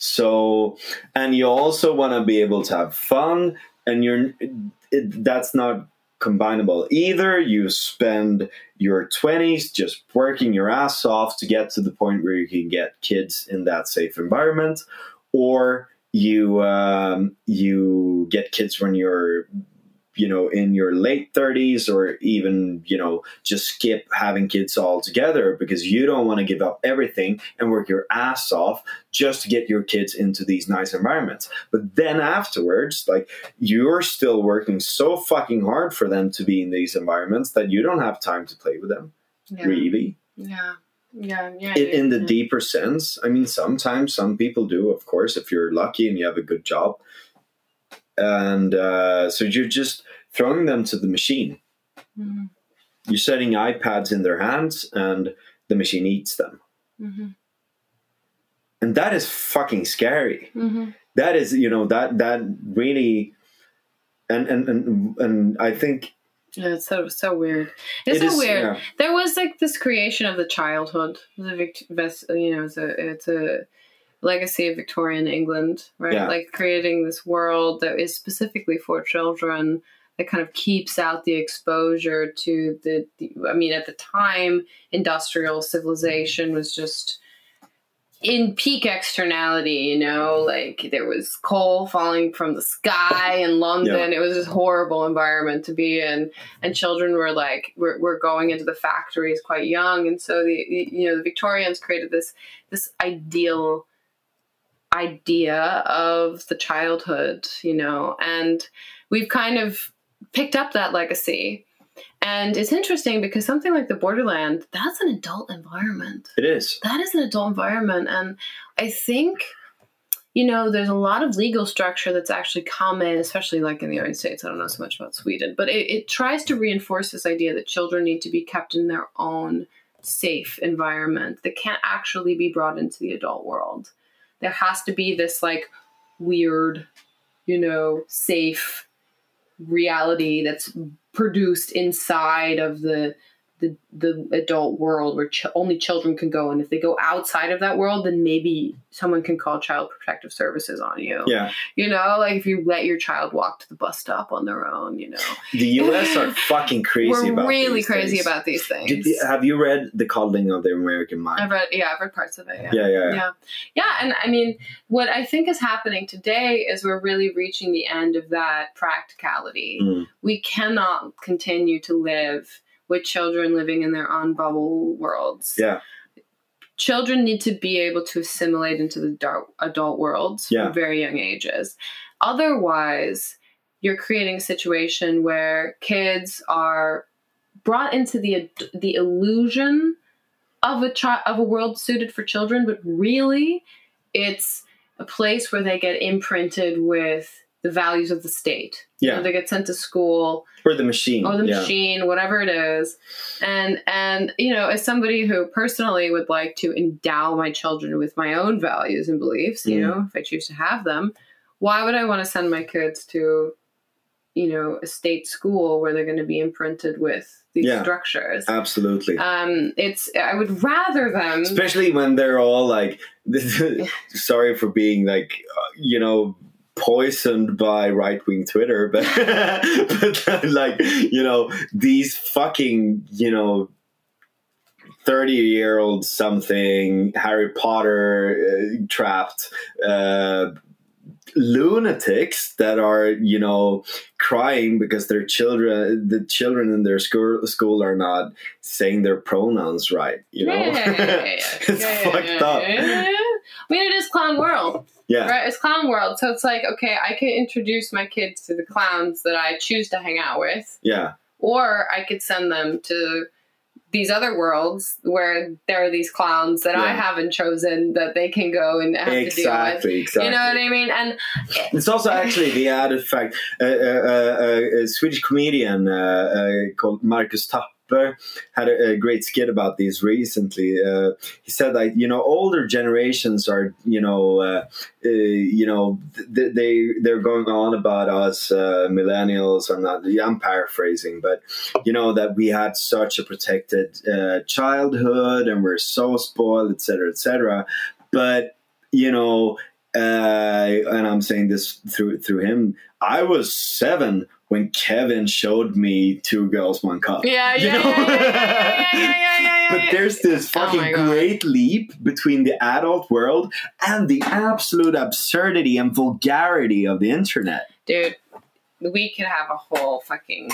So, and you also want to be able to have fun, and you're it, that's not combinable either. You spend your twenties just working your ass off to get to the point where you can get kids in that safe environment, or you um, you get kids when you're you know in your late 30s or even you know just skip having kids altogether because you don't want to give up everything and work your ass off just to get your kids into these nice environments but then afterwards like you're still working so fucking hard for them to be in these environments that you don't have time to play with them Yeah. really Yeah. Yeah. Yeah. in, in the yeah. deeper sense i mean sometimes some people do of course if you're lucky and you have a good job and uh, so you're just throwing them to the machine Mhm. you're setting ipads in their hands and the machine eats them Mhm. and that is fucking scary Mhm. that is you know that that really and and and, and i think Yeah, it's so so weird. It's it so is- weird. yeah. There was like this creation of the childhood. The Vict- ves- you know, it's a it's a legacy of Victorian England, right? Yeah. Like creating this world that is specifically for children that kind of keeps out the exposure to the, the I mean, at the time, industrial civilization was just in peak externality, you know, like there was coal falling from the sky in London. It was this horrible environment to be in. And children were like were, were going into the factories quite young. And so the you know the victorians created this this ideal idea of the childhood you know. And we've kind of picked up that legacy. And it's interesting because something like the borderland that's an adult environment. It is. That is an adult environment. And i think you know there's a lot of legal structure that's actually common, especially like in the united states. I don't know so much about sweden but it, it tries to reinforce this idea that children need to be kept in their own safe environment that can't actually be brought into the adult world. There has to be this like weird you know safe reality that's produced inside of the the the adult world where ch- only children can go, and if they go outside of that world, then maybe someone can call child protective services on you. Yeah. You know, like if you let your child walk to the bus stop on their own, you know, The US are fucking crazy we're about really these crazy things. about these things. Did have you read The Coddling of the American Mind? I've read, yeah, I've read parts of it. yeah, yeah, yeah. yeah yeah and i mean what i think is happening today is we're really reaching the end of that practicality Mm. we cannot continue to live with children living in their own bubble worlds Yeah. children need to be able to assimilate into the dark adult world Yeah. from very young ages otherwise you're creating a situation where kids are brought into the the illusion of a chi- of a world suited for children, but really, it's a place where they get imprinted with the values of the state. You know, Yeah. they get sent to school Or the machine. or the yeah. machine, whatever it is. And and you know, as somebody who personally would like to endow my children with my own values and beliefs, you Mm. know, if I choose to have them, why would I want to send my kids to, you know, a state school where they're going to be imprinted with these Yeah. structures? Absolutely. Um, it's I would rather them. Especially when they're all like, sorry for being like, uh, you know, poisoned by right wing Twitter, but, but like, you know, these fucking, you know, 30 year old something, Harry Potter uh, trapped, uh, lunatics that are you know crying because their children the children in their school school are not saying their pronouns right you know Yeah, yeah, yeah, yeah, yeah. it's fucked up. I mean, it is clown world, yeah right? It's clown world, so it's like okay, I can introduce my kids to the clowns that I choose to hang out with, yeah or I could send them to these other worlds where there are these clowns that I haven't chosen that they can go and have to deal with. exactly exactly You know what I mean? And It's also actually the added fact. Uh, uh, uh, a Swedish comedian uh, uh, called Marcus Had a, a great skit about this recently. Uh, he said that you know older generations are you know uh, uh, you know th- they they're going on about us uh, millennials. I'm not. I'm paraphrasing, but you know that we had such a protected uh, childhood and we're so spoiled, etc., etc. But you know uh, and I'm saying this through through him. I was seven when Kevin showed me Two Girls One Cup. yeah, You yeah, know? yeah, yeah, yeah, yeah, yeah, yeah, yeah, But there's this Oh fucking God. great leap between the adult world and the absolute absurdity and vulgarity of the internet. dude, we could have a whole fucking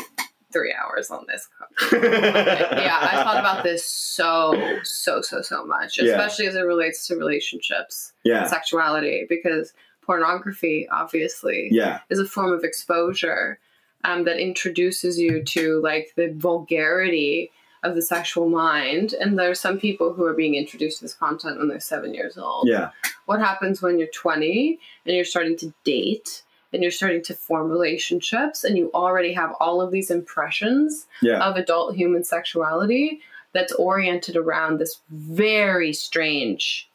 three hours on this. yeah, I thought about this so, so, so, so much, Yeah. especially as it relates to relationships, Yeah, sexuality, because pornography, obviously, yeah, is a form of exposure um, that introduces you to like the vulgarity of the sexual mind. And there are some people who are being introduced to this content when they're seven years old yeah, what happens when you're 20 and you're starting to date and you're starting to form relationships and you already have all of these impressions yeah, of adult human sexuality that's oriented around this very strange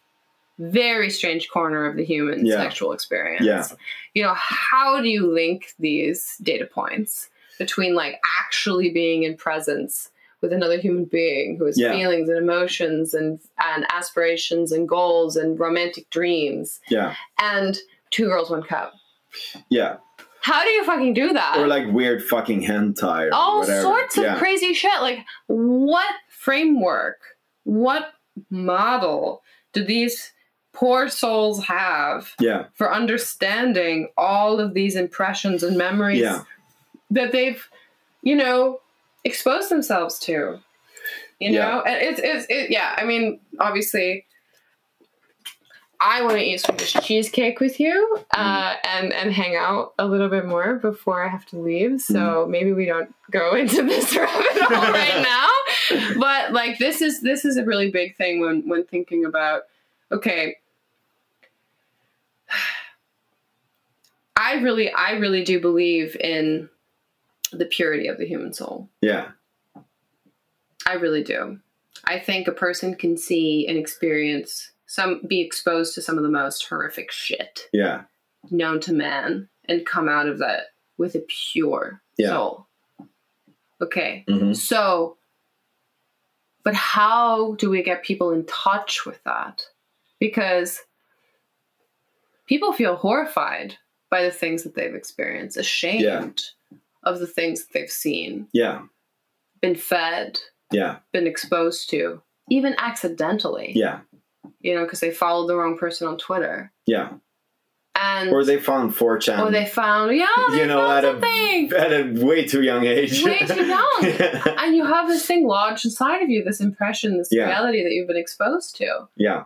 very strange corner of the human Yeah. sexual experience Yeah. You know how do you link these data points between like actually being in presence with another human being who has Yeah. feelings and emotions and and aspirations and goals and romantic dreams yeah, and two girls one cup yeah. how do you fucking do that Or like weird fucking hentai or all whatever. sorts of yeah. crazy shit like what framework what model do these poor souls have Yeah, for understanding all of these impressions and memories Yeah. that they've you know exposed themselves to you know and it's it's it, yeah i mean obviously I want to eat Swedish cheesecake with you uh, and and hang out a little bit more before I have to leave. So maybe we don't go into this rabbit hole right now. But like this is this is a really big thing when when thinking about okay. I really I really do believe in the purity of the human soul. yeah, I really do. I think a person can see and experience some be exposed to some of the most horrific shit yeah, known to man and come out of that with a pure Yeah. soul. Okay. hmm So But how do we get people in touch with that? Because people feel horrified by the things that they've experienced, ashamed Yeah. of the things that they've seen, Yeah. been fed, Yeah. been exposed to, even accidentally, Yeah. you know, because they followed the wrong person on Twitter. Yeah. And Or they found 4chan. or they found, yeah, they you know, at a, at a way too young age. Way too young. and you have this thing lodged inside of you, this impression, this Yeah. reality that you've been exposed to. yeah.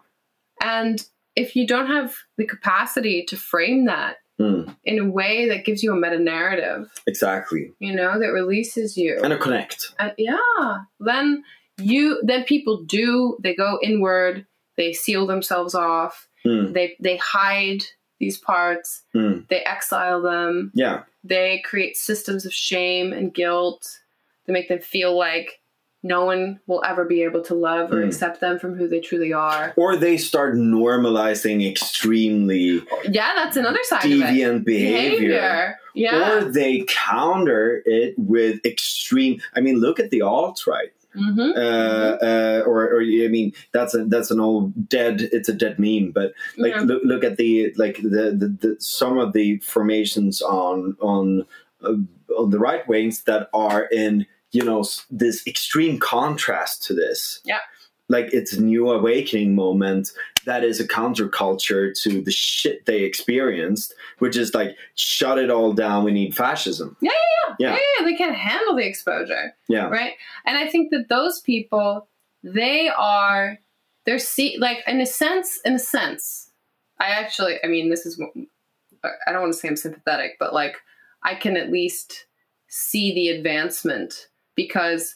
And if you don't have the capacity to frame that Mm, in a way that gives you a meta narrative, exactly. you know, that releases you, And a connect. and yeah, then you then people do they go inward, they seal themselves off, Mm, they they hide these parts, mm, they exile them, yeah. they create systems of shame and guilt that make them feel like no one will ever be able to love or Mm. accept them from who they truly are. Or they start normalizing extremely Yeah, that's another side of it. deviant behavior. Yeah. Or they counter it with extreme. I mean, look at the alt right. hmm Uh, uh, or, or I mean, that's a that's an old dead. It's a dead meme. But like, Yeah. look, look at the like the, the, the some of the formations on on uh, on the right wings that are in you know this extreme contrast to this. Yeah. Like it's new awakening moment that is a counterculture to the shit they experienced, which is like shut it all down. We need fascism. Yeah, yeah, Yeah. Yeah. yeah, they can't handle the exposure. Yeah. right and i think that those people they are they're see like in a sense in a sense i actually i mean this is uh, i don't want to say i'm sympathetic but like i can at least see the advancement because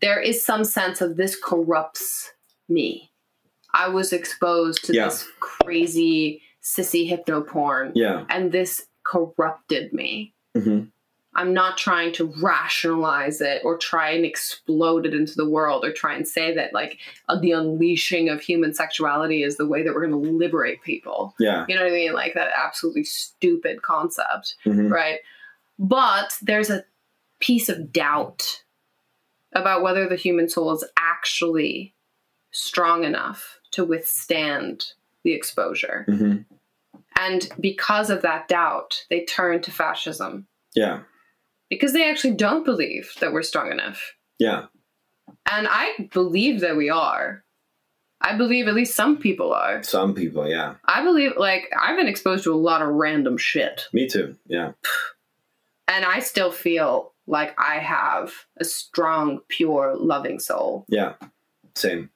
there is some sense of this corrupts me i was exposed to Yeah. this crazy sissy hypno porn Yeah. and this corrupted me hmm I'm not trying to rationalize it or try and explode it into the world or try and say that like uh, the unleashing of human sexuality is the way that we're going to liberate people. Yeah. You know what I mean? Like that absolutely stupid concept, hmm right? But there's a piece of doubt about whether the human soul is actually strong enough to withstand the exposure. hmm And because of that doubt, they turn to fascism Yeah. because they actually don't believe that we're strong enough. Yeah. And I believe that we are. I believe at least some people are. Some people. Yeah. I believe, like, I've been exposed to a lot of random shit. Me too. Yeah. And I still feel like I have a strong, pure, loving soul. Yeah. Same.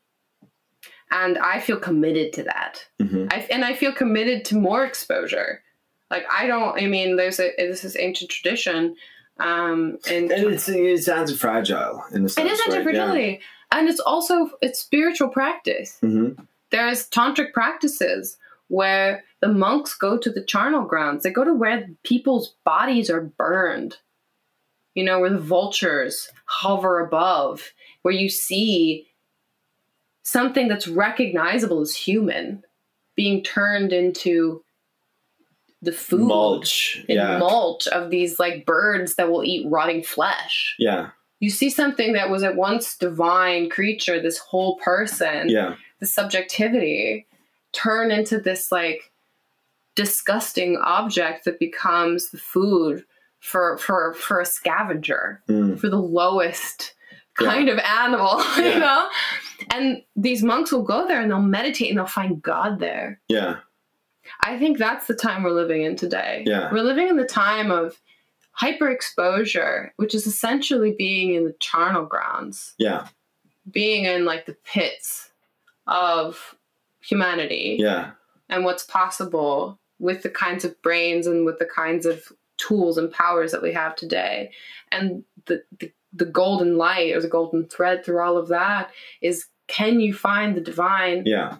And I feel committed to that. hmm I, and I feel committed to more exposure. Like, I don't, I mean, there's a, this is ancient tradition. Um, and And it's it's anti-fragile in a sense. it is right? anti-fragility. And it's also, it's spiritual practice. Yeah. hmm there's tantric practices where the monks go to the charnel grounds. They go to where people's bodies are burned. You know, where the vultures hover above, where you see something that's recognizable as human being turned into the food Mulch. and Yeah. mulch of these like birds that will eat rotting flesh. Yeah. You see something that was at once divine creature, this whole person Yeah. the subjectivity turn into this like disgusting object that becomes the food for for for a scavenger Mm. for the lowest Yeah. kind of animal Yeah. you know and these monks will go there and they'll meditate and they'll find god there Yeah. i think that's the time we're living in today Yeah. we're living in the time of hyper exposure which is essentially being in the charnel grounds Yeah. being in like the pits of humanity Yeah. and what's possible with the kinds of brains and with the kinds of tools and powers that we have today and the, the the golden light or the golden thread through all of that is can you find the divine Yeah.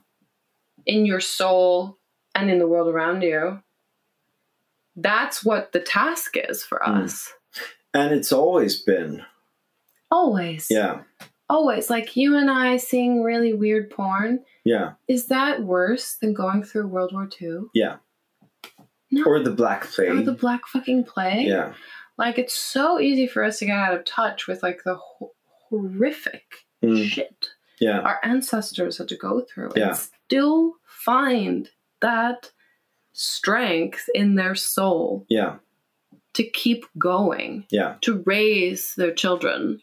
in your soul and in the world around you that's what the task is for Mm. us And it's always been. always Yeah. always like you and i seeing really weird porn Yeah. Is that worse than going through World War II? Yeah. No. Or the Black Plague. Or the Black fucking Plague? Yeah. Like, it's so easy for us to get out of touch with, like, the ho- horrific Mm. shit Yeah. our ancestors had to go through Yeah. and still find that strength in their soul Yeah. to keep going, Yeah. to raise their children,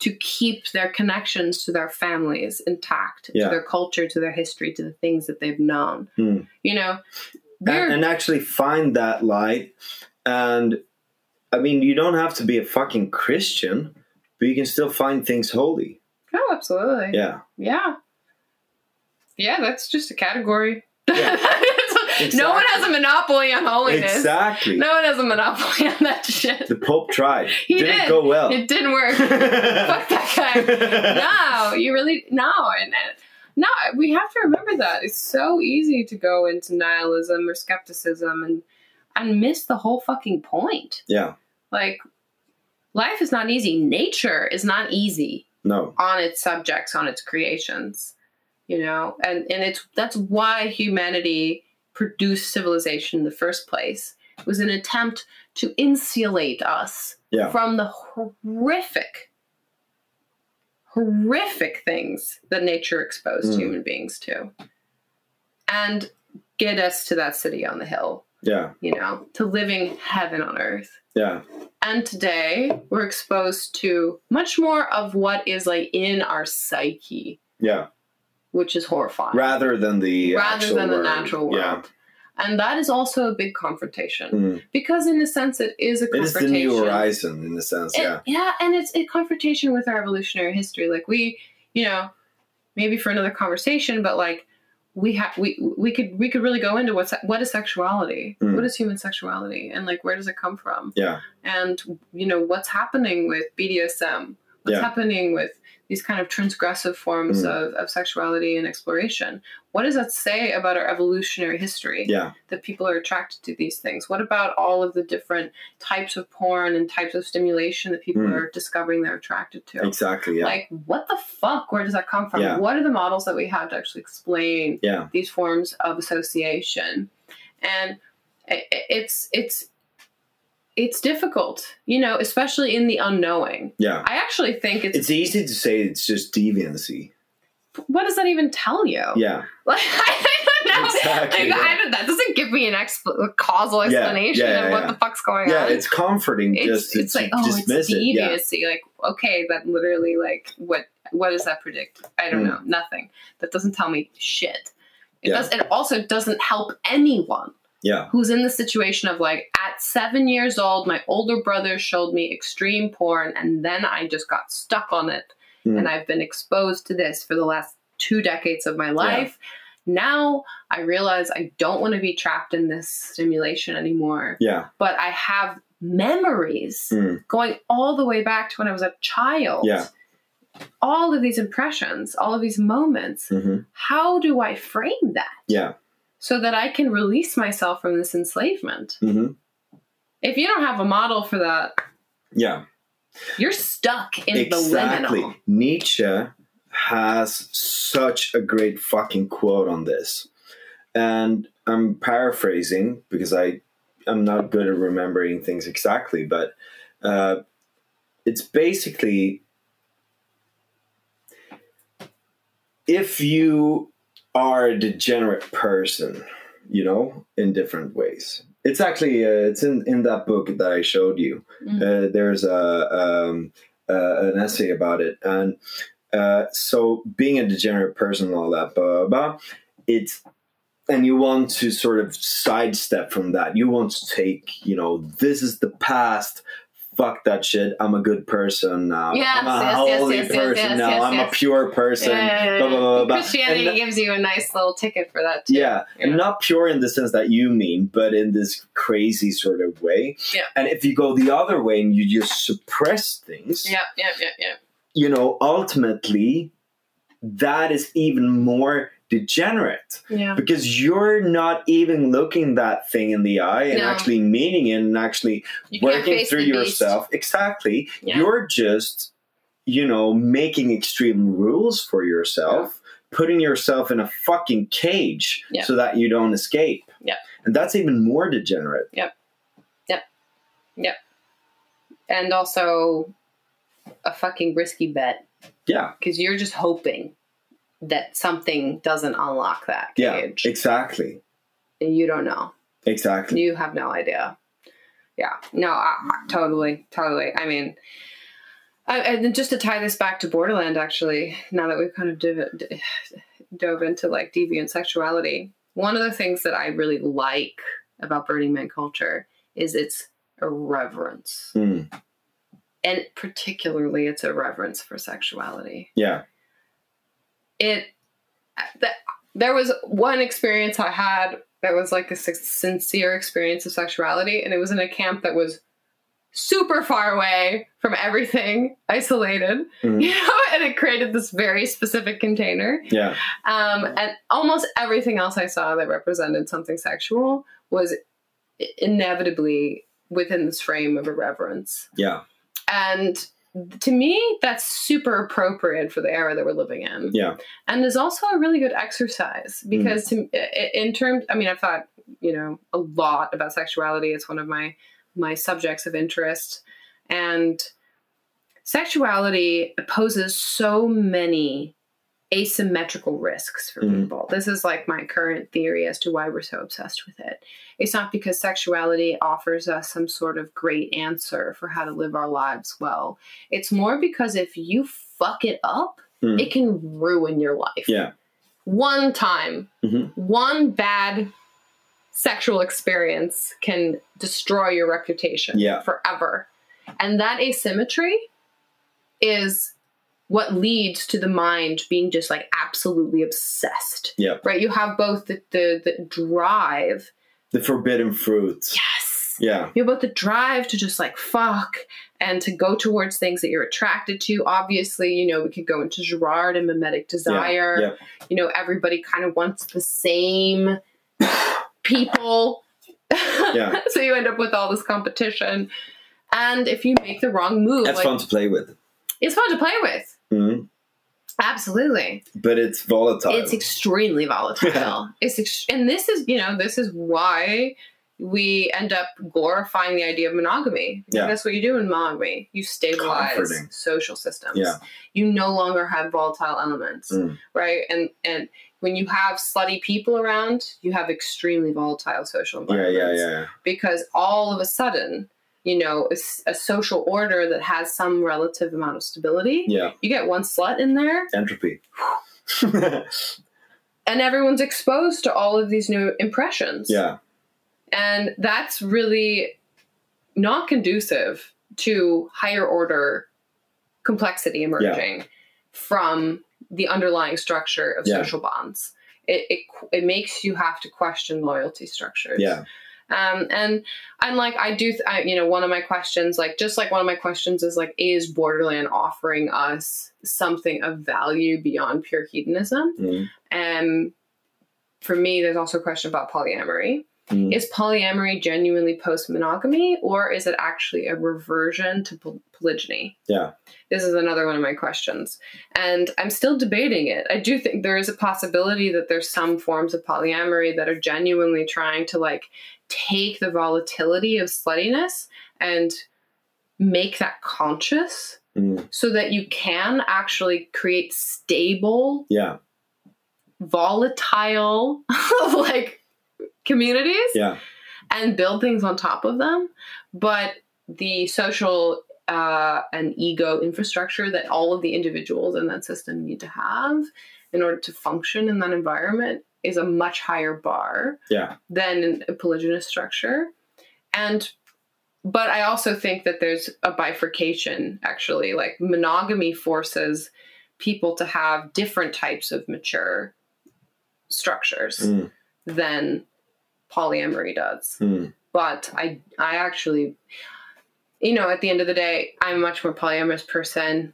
to keep their connections to their families intact, Yeah. to their culture, to their history, to the things that they've known. Hmm. You know, and, and actually find that light. And I mean, you don't have to be a fucking Christian, but you can still find things holy. oh, absolutely. Yeah. Yeah. Yeah, that's just a category. Yeah. No one has a monopoly on holiness. Exactly. No one has a monopoly on that shit. The Pope tried. He Didn't did. go well. It didn't work. Fuck that guy. No, you really no, and, and no, we have to remember that it's so easy to go into nihilism or skepticism and and miss the whole fucking point. Yeah. Like, life is not easy. Nature is not easy No. on its subjects, on its creations. You know, and and it's that's why humanity produced civilization in the first place. It was an attempt to insulate us Yeah. from the horrific, horrific things that nature exposed Mm. human beings to, and get us to that city on the hill. Yeah. You know, to living heaven on earth. Yeah. And today we're exposed to much more of what is like in our psyche, Yeah. which is horrifying. Rather than the Rather than the natural world. Yeah. And that is also a big confrontation. Mm. Because in a sense it is a It is confrontation. the new horizon in a sense. It- Yeah. yeah, and it's a confrontation with our evolutionary history. Like we, you know, maybe for another conversation, but like we have we we could we could really go into what's what is sexuality? Mm. What is human sexuality? And like where does it come from? Yeah. And you know, what's happening with BDSM? What's Yeah. happening with these kind of transgressive forms Mm. of, of sexuality and exploration? What does that say about our evolutionary history? Yeah. that people are attracted to these things? What about all of the different types of porn and types of stimulation that people Mm. are discovering they're attracted to? Exactly. Yeah. Like, what the fuck? Where does that come from? Yeah. What are the models that we have to actually explain yeah. these forms of association? And it's it's it's difficult, you know, especially in the unknowing. Yeah. I actually think it's, It's easy to say it's just deviancy. what does that even tell you? Yeah. Like I don't know. Exactly, Like, yeah. don't, that doesn't give me an a causal Yeah, explanation yeah, of what yeah. the fuck's going on. Yeah. It's comforting it's, just it's like oh, it's dismiss it. Yeah. deviancy. Like okay, that literally like what what does that predict? I don't Mm. know. Nothing. That doesn't tell me shit. It Yeah. does. It also doesn't help anyone Yeah. who's in the situation of like at seven years old, my older brother showed me extreme porn, and then I just got stuck on it, Mm. and I've been exposed to this for the last two decades of my life. Now I realize I don't want to be trapped in this stimulation anymore, Yeah. but I have memories Mm. going all the way back to when I was a child. Yeah. All of these impressions, all of these moments. hmm How do I frame that Yeah. So that I can release myself from this enslavement? hmm If you don't have a model for that, Yeah. you're stuck in exactly. the liminal. Nietzsche has such a great fucking quote on this. And I'm paraphrasing because I I'm not good at remembering things exactly, but uh, it's basically if you are a degenerate person, you know, in different ways. It's actually uh, it's in in that book that I showed you. Mhm. Uh, there's a um, uh, an essay about it, and uh, so being a degenerate person and all that, blah, blah, blah, it's and you want to sort of sidestep from that. You want to take, you know, this is the past. Fuck that shit. I'm a good person now. Yes, I'm a yes, holy yes, yes, person yes, now. yes, I'm a pure person. Yeah, blah, blah, blah, blah. Christianity And- gives you a nice little ticket for that too. yeah, and Yeah. not pure in the sense that you mean, but in this crazy sort of way. Yeah. And if you go the other way and you just suppress things, Yep, yep, yep, yep. you know, ultimately, that is even more degenerate Yeah. because you're not even looking that thing in the eye and No. actually meaning it and actually You working through the beast. yourself. Exactly. Yeah. You're just, you know, making extreme rules for yourself, putting yourself in a fucking cage Yeah. so that you don't escape. Yeah. And that's even more degenerate. yep yep yep and also a fucking risky bet. Yeah. Because you're just hoping that something doesn't unlock that cage. Yeah. Exactly. and you don't know. Exactly. You have no idea. Yeah. No, I, I- totally. Totally. I mean, I, and just to tie this back to Borderland, actually, now that we've kind of div- d- dove into like deviant sexuality, one of the things that I really like about Burning Man culture is its irreverence. Mm. And particularly its irreverence for sexuality. Yeah. It that there was one experience I had that was like a sincere experience of sexuality, and it was in a camp that was super far away from everything, isolated, Mhm. you know, and it created this very specific container. Yeah. Um, and almost everything else I saw that represented something sexual was inevitably within this frame of irreverence. Yeah. And to me, that's super appropriate for the era that we're living in. Yeah. And is also a really good exercise mm. because, to, in terms, I mean, I've thought, you know, a lot about sexuality. It's one of my my subjects of interest, and sexuality poses so many asymmetrical risks for Mhm. people. This is like my current theory as to why we're so obsessed with it. It's not because sexuality offers us some sort of great answer for how to live our lives well. It's more because if you fuck it up, Mm. it can ruin your life. Yeah. One time, Mhm. one bad sexual experience can destroy your reputation Yeah. forever. And that asymmetry is what leads to the mind being just like absolutely obsessed. Yeah. Right? You have both the, the, the drive. The forbidden fruit. Yes. Yeah. You have both the drive to just like fuck and to go towards things that you're attracted to. Obviously, you know, we could go into Girard and mimetic desire. Yeah. You know, everybody kind of wants the same people. Yeah. so you end up with all this competition. And if you make the wrong move, That's like, fun to play with. it's fun to play with. Mhm. Absolutely. But it's volatile. It's extremely volatile. it's ex- and this is, you know, this is why we end up glorifying the idea of monogamy. Yeah. That's what you do in monogamy. You stabilize Comforting. social systems. Yeah. You no longer have volatile elements, Mm. right? And and when you have slutty people around, you have extremely volatile social environments. yeah, yeah, yeah. because all of a sudden, you know, a social order that has some relative amount of stability, Yeah. you get one slut in there, Entropy. and everyone's exposed to all of these new impressions. yeah. And that's really not conducive to higher order complexity emerging from the underlying structure of Yeah. social bonds. It, it, it makes you have to question loyalty structures. Yeah. Um, and I'm like, I do, th- I, you know, one of my questions, like, just like one of my questions is like, is Borderland offering us something of value beyond pure hedonism? Mm. And for me, there's also a question about polyamory. Mm. Is polyamory genuinely post monogamy, or is it actually a reversion to poly- polygyny? Yeah. This is another one of my questions. And I'm still debating it. I do think there is a possibility that there's some forms of polyamory that are genuinely trying to like take the volatility of sluttiness and make that conscious Mm. so that you can actually create stable Yeah. volatile like communities Yeah. and build things on top of them but the social uh, and ego infrastructure that all of the individuals in that system need to have in order to function in that environment is a much higher bar Yeah. than a polygynous structure and but i also think that there's a bifurcation actually like monogamy forces people to have different types of mature structures Mm. than polyamory does Mm. but i i actually you know at the end of the day i'm a much more polyamorous person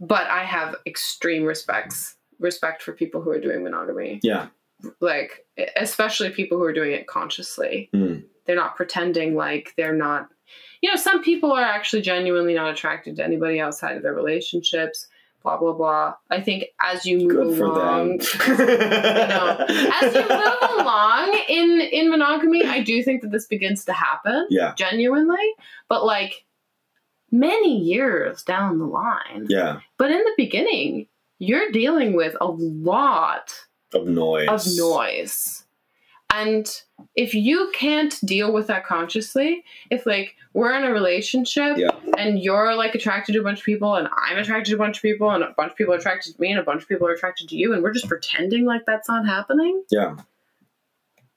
but i have extreme respects respect for people who are doing monogamy Yeah. like especially people who are doing it consciously Mm. they're not pretending like they're not you know some people are actually genuinely not attracted to anybody outside of their relationships blah blah blah i think as you move Good along them. know. as you move along in in monogamy i do think that this begins to happen Yeah. genuinely but like many years down the line. Yeah. But in the beginning, you're dealing with a lot Of noise. of noise. And if you can't deal with that consciously, if like we're in a relationship Yeah. and you're like attracted to a bunch of people and I'm attracted to a bunch of people and a bunch of people are attracted to me and a bunch of people are attracted to you and we're just pretending like that's not happening, Yeah.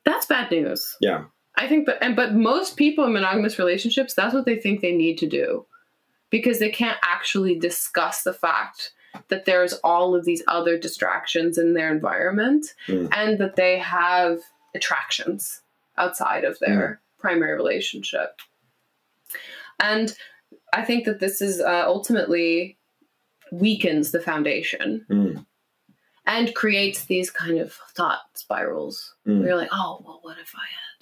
that's bad news. Yeah. I think that, and but most people in monogamous relationships, that's what they think they need to do, because they can't actually discuss the fact that there's all of these other distractions in their environment, Mm. and that they have attractions outside of their primary relationship. And I think that this is uh, ultimately weakens the foundation Mm. and creates these kind of thought spirals. Mm. Where you're like, oh, well, what if I had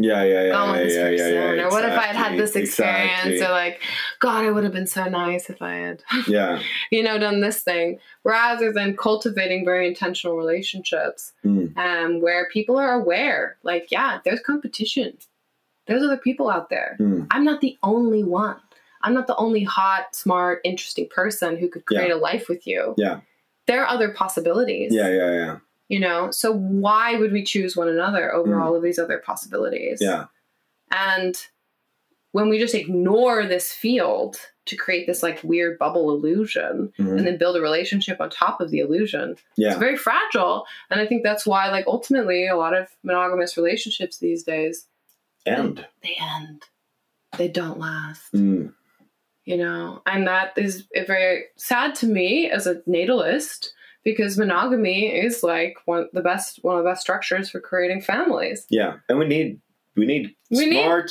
Yeah, yeah, yeah, gone yeah, with this yeah, yeah, person? yeah, or what if I had had this experience? exactly. Or like, God, it would have been so nice if I had, Yeah. you know, done this thing. Rather than cultivating very intentional relationships Mm. um, where people are aware, like, yeah, there's competition. There's other people out there. Mm. I'm not the only one. I'm not the only hot, smart, interesting person who could create a life with you. Yeah. There are other possibilities. Yeah, yeah, yeah. You know, so why would we choose one another over Mm. all of these other possibilities? Yeah. And when we just ignore this field to create this like weird bubble illusion Mhm. and then build a relationship on top of the illusion, yeah. it's very fragile. And I think that's why, like, ultimately, a lot of monogamous relationships these days end they end. They don't last. Mm. You know, and that is very sad to me as a natalist because monogamy is like one the best one of the best structures for creating families. Yeah. And we need we need We need smart,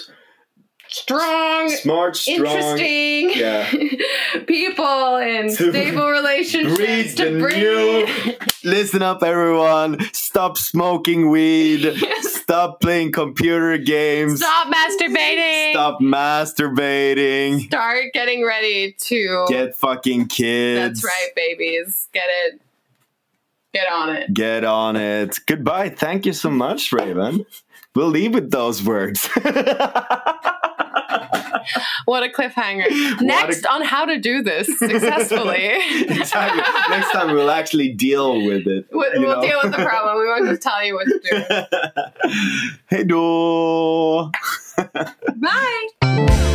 Strong, smart, strong. interesting Yeah. people in stable relationships to breed. new- Listen up, everyone. Stop smoking weed. Stop playing computer games. Stop masturbating. Stop masturbating. Start getting ready to. Get fucking kids. That's right, babies. Get it. Get on it. Get on it. Goodbye. Thank you so much, Raven. We'll leave with those words. What a cliffhanger. Next on how to do this successfully. exactly. Next time we'll actually deal with it. We'll, we'll deal with the problem. We won't just tell you what to do. hey, do. Bye.